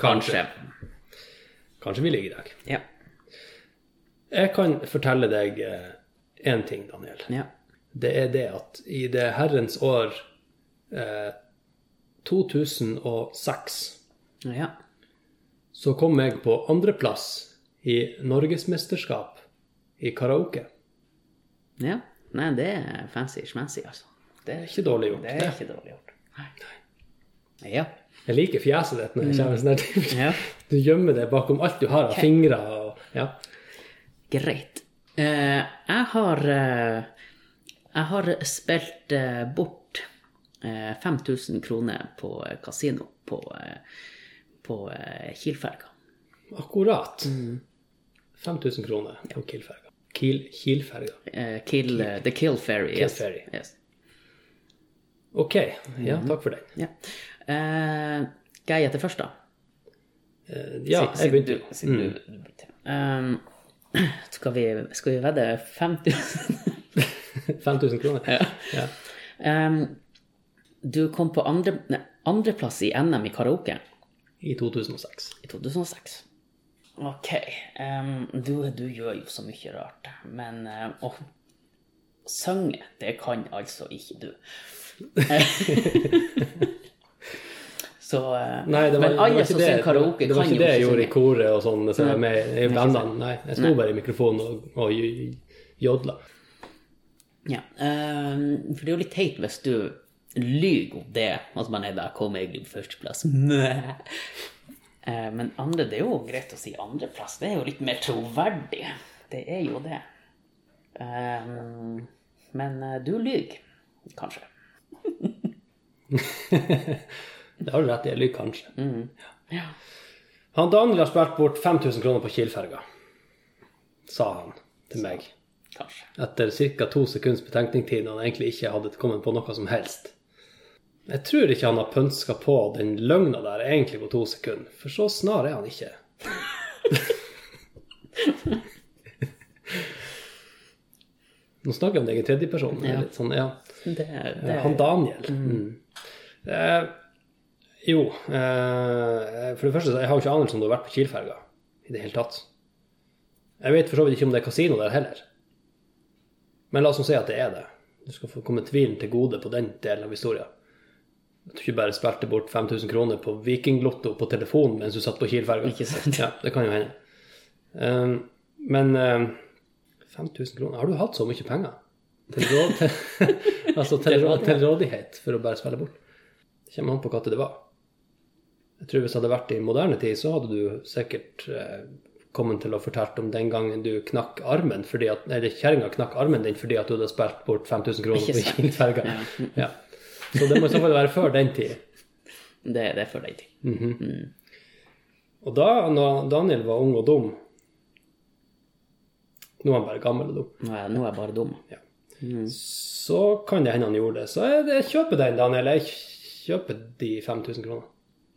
Kanskje. Kanskje vi lyver i dag. Ja. Jeg kan fortelle deg én ting, Daniel. Ja. Det er det at i det herrens år eh, 2006 Ja. så kom jeg på andreplass i norgesmesterskap i karaoke. ja. Nei, det er fancy schmancy, altså. Det er, Ikke dårlig gjort. det er ikke dårlig gjort. Nei. Ja. Jeg liker fjeset ditt når jeg kommer sånn her Du gjemmer det bakom alt du har av fingre og Ja. Greit. Eh, jeg har eh, Jeg har spilt eh, bort eh, 5000 kroner på eh, kasino på, eh, på eh, Kielferga. Akkurat. 5000 kroner på Kiel-ferga. Kiel, Kiel-ferga. Eh, Kiel, eh, the Kill Ferry. Kiel yes. Ferry. Yes. Ok. Ja, takk for den. Ja. Eh, skal jeg gjette først, da? Eh, Ja, jeg begynte siden du- siden du- du begynte. Um, skal, vi, skal vi vedde 5000 5000 kroner. Ja. Ja. um, Du kom på andre, andreplass i NM i karaoke I 2006. i 2006. Ok. Um, du, du gjør jo så mye rart, men uh, å synge, det kan altså ikke du. så eh, Nei, det var, Men det var alle som det, synger karaoke, det var kan ikke jo det jeg ikke gjorde i synge. koret og sånn, så jeg med i bandene. Nei, jeg sto bare i mikrofonen og, og jodla. Ja, um, for det er jo litt teit hvis du lyver om det. Altså man er der, kom egentlig på førsteplass. Eh, Men andre, det er jo greit å si andreplass. Det er jo litt mer troverdig. Det er jo det. Um, Men eh, du lyver, kanskje. Det har du rett i. Jeg kanskje. kanskje. Ja. Han Daniel har spilt bort 5000 kroner på Kiel-ferga, sa han til meg. Kanskje. Etter ca. to sekunds betenkningstid han egentlig ikke hadde kommet på noe som helst. Jeg tror ikke han har pønska på den løgna der egentlig på to sekunder, for så snar er han ikke. Nå snakker jeg om deg i tredjeperson. er Ja. Sånn, ja. Det, det, Han Daniel. Mm. Eh, jo, eh, for det første, så jeg har jo ikke anelse om du har vært på Kiel-ferga i det hele tatt. Jeg vet for så vidt ikke om det er kasino der heller. Men la oss nå si at det er det. Du skal få komme tvilen til gode på den delen av historien. At du ikke bare spilte bort 5000 kroner på Vikinglotto på telefonen mens du satt på Kiel-ferga. Ja, det kan jo hende. Um, men um, 5000 kroner Har du hatt så mye penger? Til, råd, til, altså til, til rådighet for å bare spille bort? Det kommer an på hva det var. Jeg tror Hvis det hadde vært i moderne tid, så hadde du sikkert eh, kommet til å fortelle om den gangen du knakk armen fordi at, Eller kjerringa knakk armen din fordi at du hadde spilt bort 5000 kroner på sant. Kiel-ferga. Ja. Så det må i så fall være før den tid. det, det er for deg til. Og da, når Daniel var ung og dum Nå er han bare gammel og dum. Nå er, nå er jeg bare dum. Ja. Så kan det hende han gjorde det. Så jeg, jeg kjøper den, Daniel. Jeg kjøper de 5000 kroner.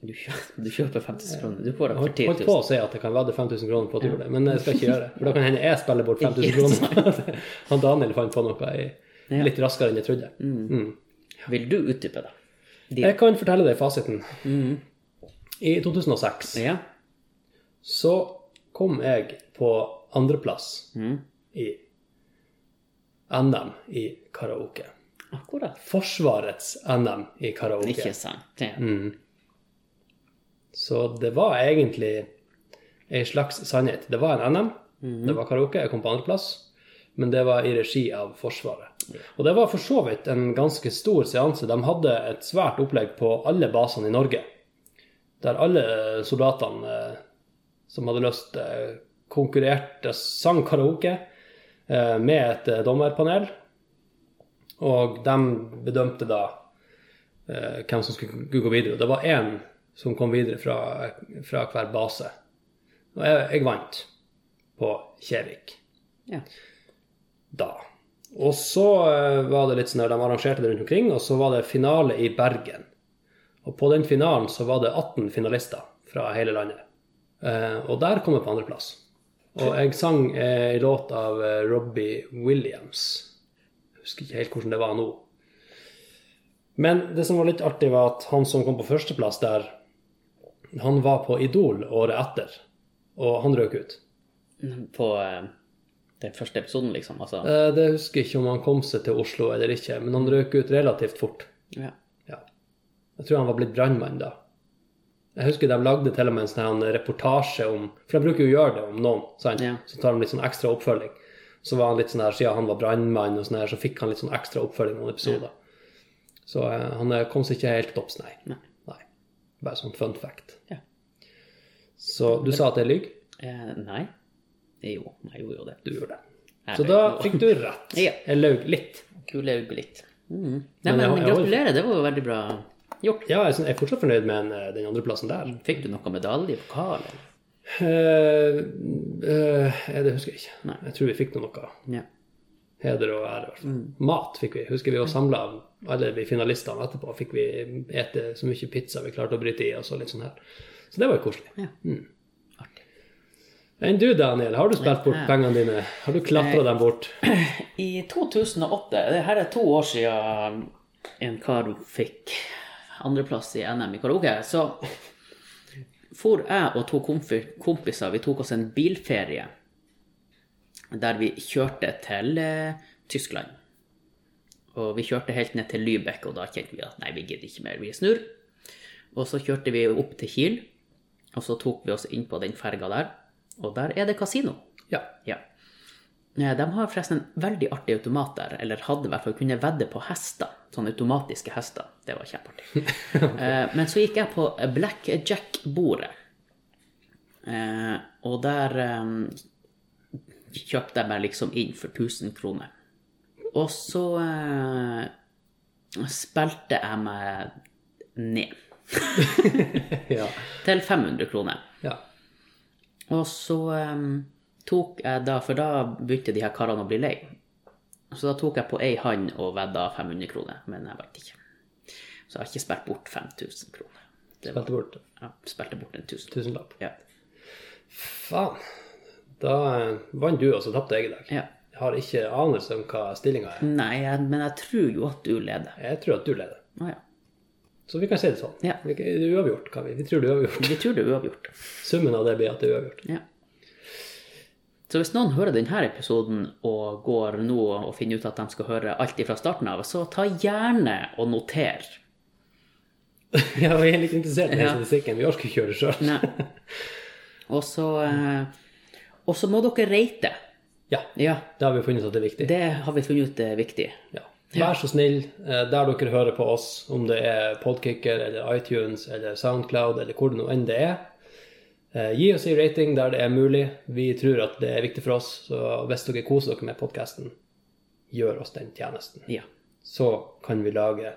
Du kjøper, du kjøper 5000 kroner. Du får det Jeg for Jeg 10 holdt på å si at jeg kan vedde 5000 kroner på at du gjorde det, men jeg skal ikke gjøre det. For da kan hende jeg spiller bort 5000 Ikke kroner. Han Daniel fant på noe i, litt raskere enn jeg trodde. Mm. Vil du utdype det? De, Jeg kan fortelle deg fasiten. I 2006 ja. så kom jeg på andreplass i NM i karaoke. Akkurat. Forsvarets NM i karaoke. Ikke sant. Ja. Så det var egentlig ei slags sannhet. Det var en NM, det var karaoke, jeg kom på andreplass, men det var i regi av Forsvaret. Og det var for så vidt en ganske stor seanse. De hadde et svært opplegg på alle basene i Norge, der alle soldatene eh, som hadde lyst, eh, konkurrerte, sang karaoke eh, med et dommerpanel. Og de bedømte da hvem som skulle gå videre. Og det var én som kom videre fra, fra hver base. Og jeg, jeg vant på Kjevik ja. da. Og så eh, var det litt sånn at de arrangerte det rundt omkring, og så var det finale i Bergen. Og på den finalen så var det 18 finalister fra hele landet. Eh, og der kom jeg på andreplass. Og jeg sang ei låt av eh, Robbie Williams. Jeg husker ikke helt hvordan det var nå. Men det som var litt artig, var at han som kom på førsteplass der, han var på Idol året etter. og han røk ut. På eh, den første episoden, liksom. Altså. Eh, Det husker jeg ikke om han kom seg til Oslo eller ikke, men han røk ut relativt fort. Ja. Ja. Jeg tror han var blitt brannmann da. Jeg husker de lagde til og med en sånn reportasje om For de bruker jo å gjøre det om noen, sant? Ja. så tar de litt sånn ekstra oppfølging. Så var han litt sånn her, siden han var brannmann, og sånn her, så fikk han litt sånn ekstra oppfølging noen episoder. Så eh, han eh, kom seg ikke helt til topps, nei. Nei. Bare sånn fun fact. Ja. Så du sa at det er lyg? Eh, nei. Jo, jeg gjorde jo det. Du gjorde det. Jeg Så da fikk du rett. Ja. Jeg løy litt. Du Kulauget litt. Mm. Nei, Men men, jeg gratulerer, det var jo veldig bra gjort. Ja, jeg er sånn- jeg fortsatt fornøyd med eh, den andreplassen der. Fikk du noe medalje, pokal? eller? Uh, uh, det husker jeg ikke. Nei. Jeg tror vi fikk noe. Ja. Heder og ære. Altså. Mm. Mat fikk vi. Husker vi var samla, alle vi finalistene etterpå. Fikk vi ete så mye pizza vi klarte å bryte i, og så litt sånn her. Så det var jo koselig. ja. Mm. Enn du, Daniel, har du spilt bort pengene dine? Har du klatra dem bort? I 2008, det her er to år siden en kar fikk andreplass i NM i karaoke, så for jeg og to kompiser, vi tok oss en bilferie der vi kjørte til eh, Tyskland. Og vi kjørte helt ned til Lübeck, og da kjente vi at nei, vi gidder ikke mer, vi snur. Og så kjørte vi opp til Kiel, og så tok vi oss inn på den ferga der, og der er det kasino. Ja. Ja. Eh, De har forresten en veldig artig automat der, eller hadde i hvert fall kunne vedde på hester. Sånne automatiske hester. Det var kjempeartig. okay. Men så gikk jeg på blackjack-bordet. Eh, Og der eh, kjøpte jeg meg liksom inn for 1000 kroner. Og så eh, spilte jeg meg ned ja. til 500 kroner. ja. Og så eh, tok jeg da, for da begynte de her karene å bli lei. Så da tok jeg på ei hand og vedda 500 kroner, men jeg vant ikke. Så jeg har ikke spilt bort 5000 kroner. Det var, Spilte bort ja, spilte bort en tusen. tusenlapp. Ja. Faen. Da eh, vant du, og så tapte jeg i dag. ja. Jeg har ikke anelse om hva stillinga er. Nei, men jeg tror jo at du leder. Jeg tror at du leder. Å ja. Så vi kan si det sånn. Ja. Vi- Det uavgjort, kan vi? Vi tror det er uavgjort. Vi tror det er uavgjort. Summen av det blir at det er uavgjort. Ja. Så hvis noen hører denne episoden og går nå og finner ut at de skal høre alt fra starten av, så ta gjerne og noter. Ja, vi er litt interessert i den Ja. statistikken. Vi orker ikke gjøre det sjøl. Og så eh, Og så må dere rate. Ja, Ja, det har vi funnet at det er viktig. det har vi funnet ut er viktig. Ja. Vær så snill, eh, der dere hører på oss, om det er Podkicker eller iTunes eller Soundcloud eller hvor det nå enn det er, eh, gi oss en rating der det er mulig. Vi tror at det er viktig for oss, så hvis dere koser dere med podkasten, gjør oss den tjenesten. Ja. Så kan vi lage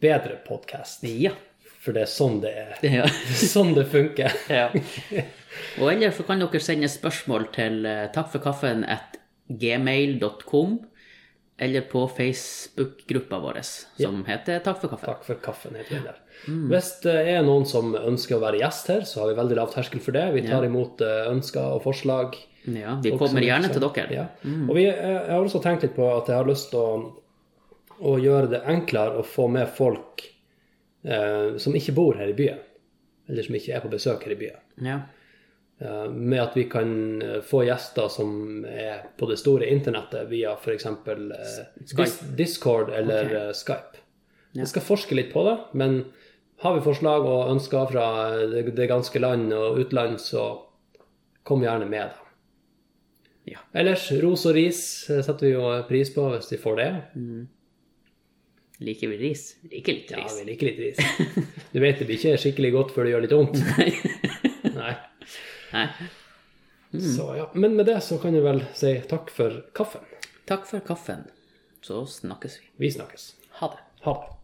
bedre podkast. Ja. For det er sånn det er. ja. Sånn det funker. ja. Og ellers så kan dere sende spørsmål til eh, takkforkaffen at gmail.com eller på Facebook-gruppa vår som heter Takk for kaffen. Takk for kaffen, heter den der. Hvis det er noen som ønsker å være gjest her, så har vi veldig lav terskel for det. Vi tar imot eh, ønsker og forslag. Ja, vi kommer gjerne til dere. Ja. Og vi, jeg jeg har også tenkt litt på at jeg har lyst til å, å gjøre det enklere å få med folk eh, som ikke bor her i byen, eller som ikke er på besøk her i byen. Ja. Eh, med at vi kan eh, få gjester som er på det store internettet via f.eks. Eh, Discord eller okay. eh, Skype. Jeg skal forske litt på det, men har vi forslag og ønsker fra det, det ganske land og utland, så kom gjerne med, da. Ja. Ellers, ros og ris setter vi jo pris på hvis vi får det. Liker vi ris? Liker litt Ja, ris. vi liker litt ris. Du vet det blir ikke skikkelig godt før det gjør litt vondt. Nei. Nei. Så ja. Men med det så kan jeg vel si takk for kaffen. Takk for kaffen. Så snakkes vi. Vi snakkes. Ha det. Ha det.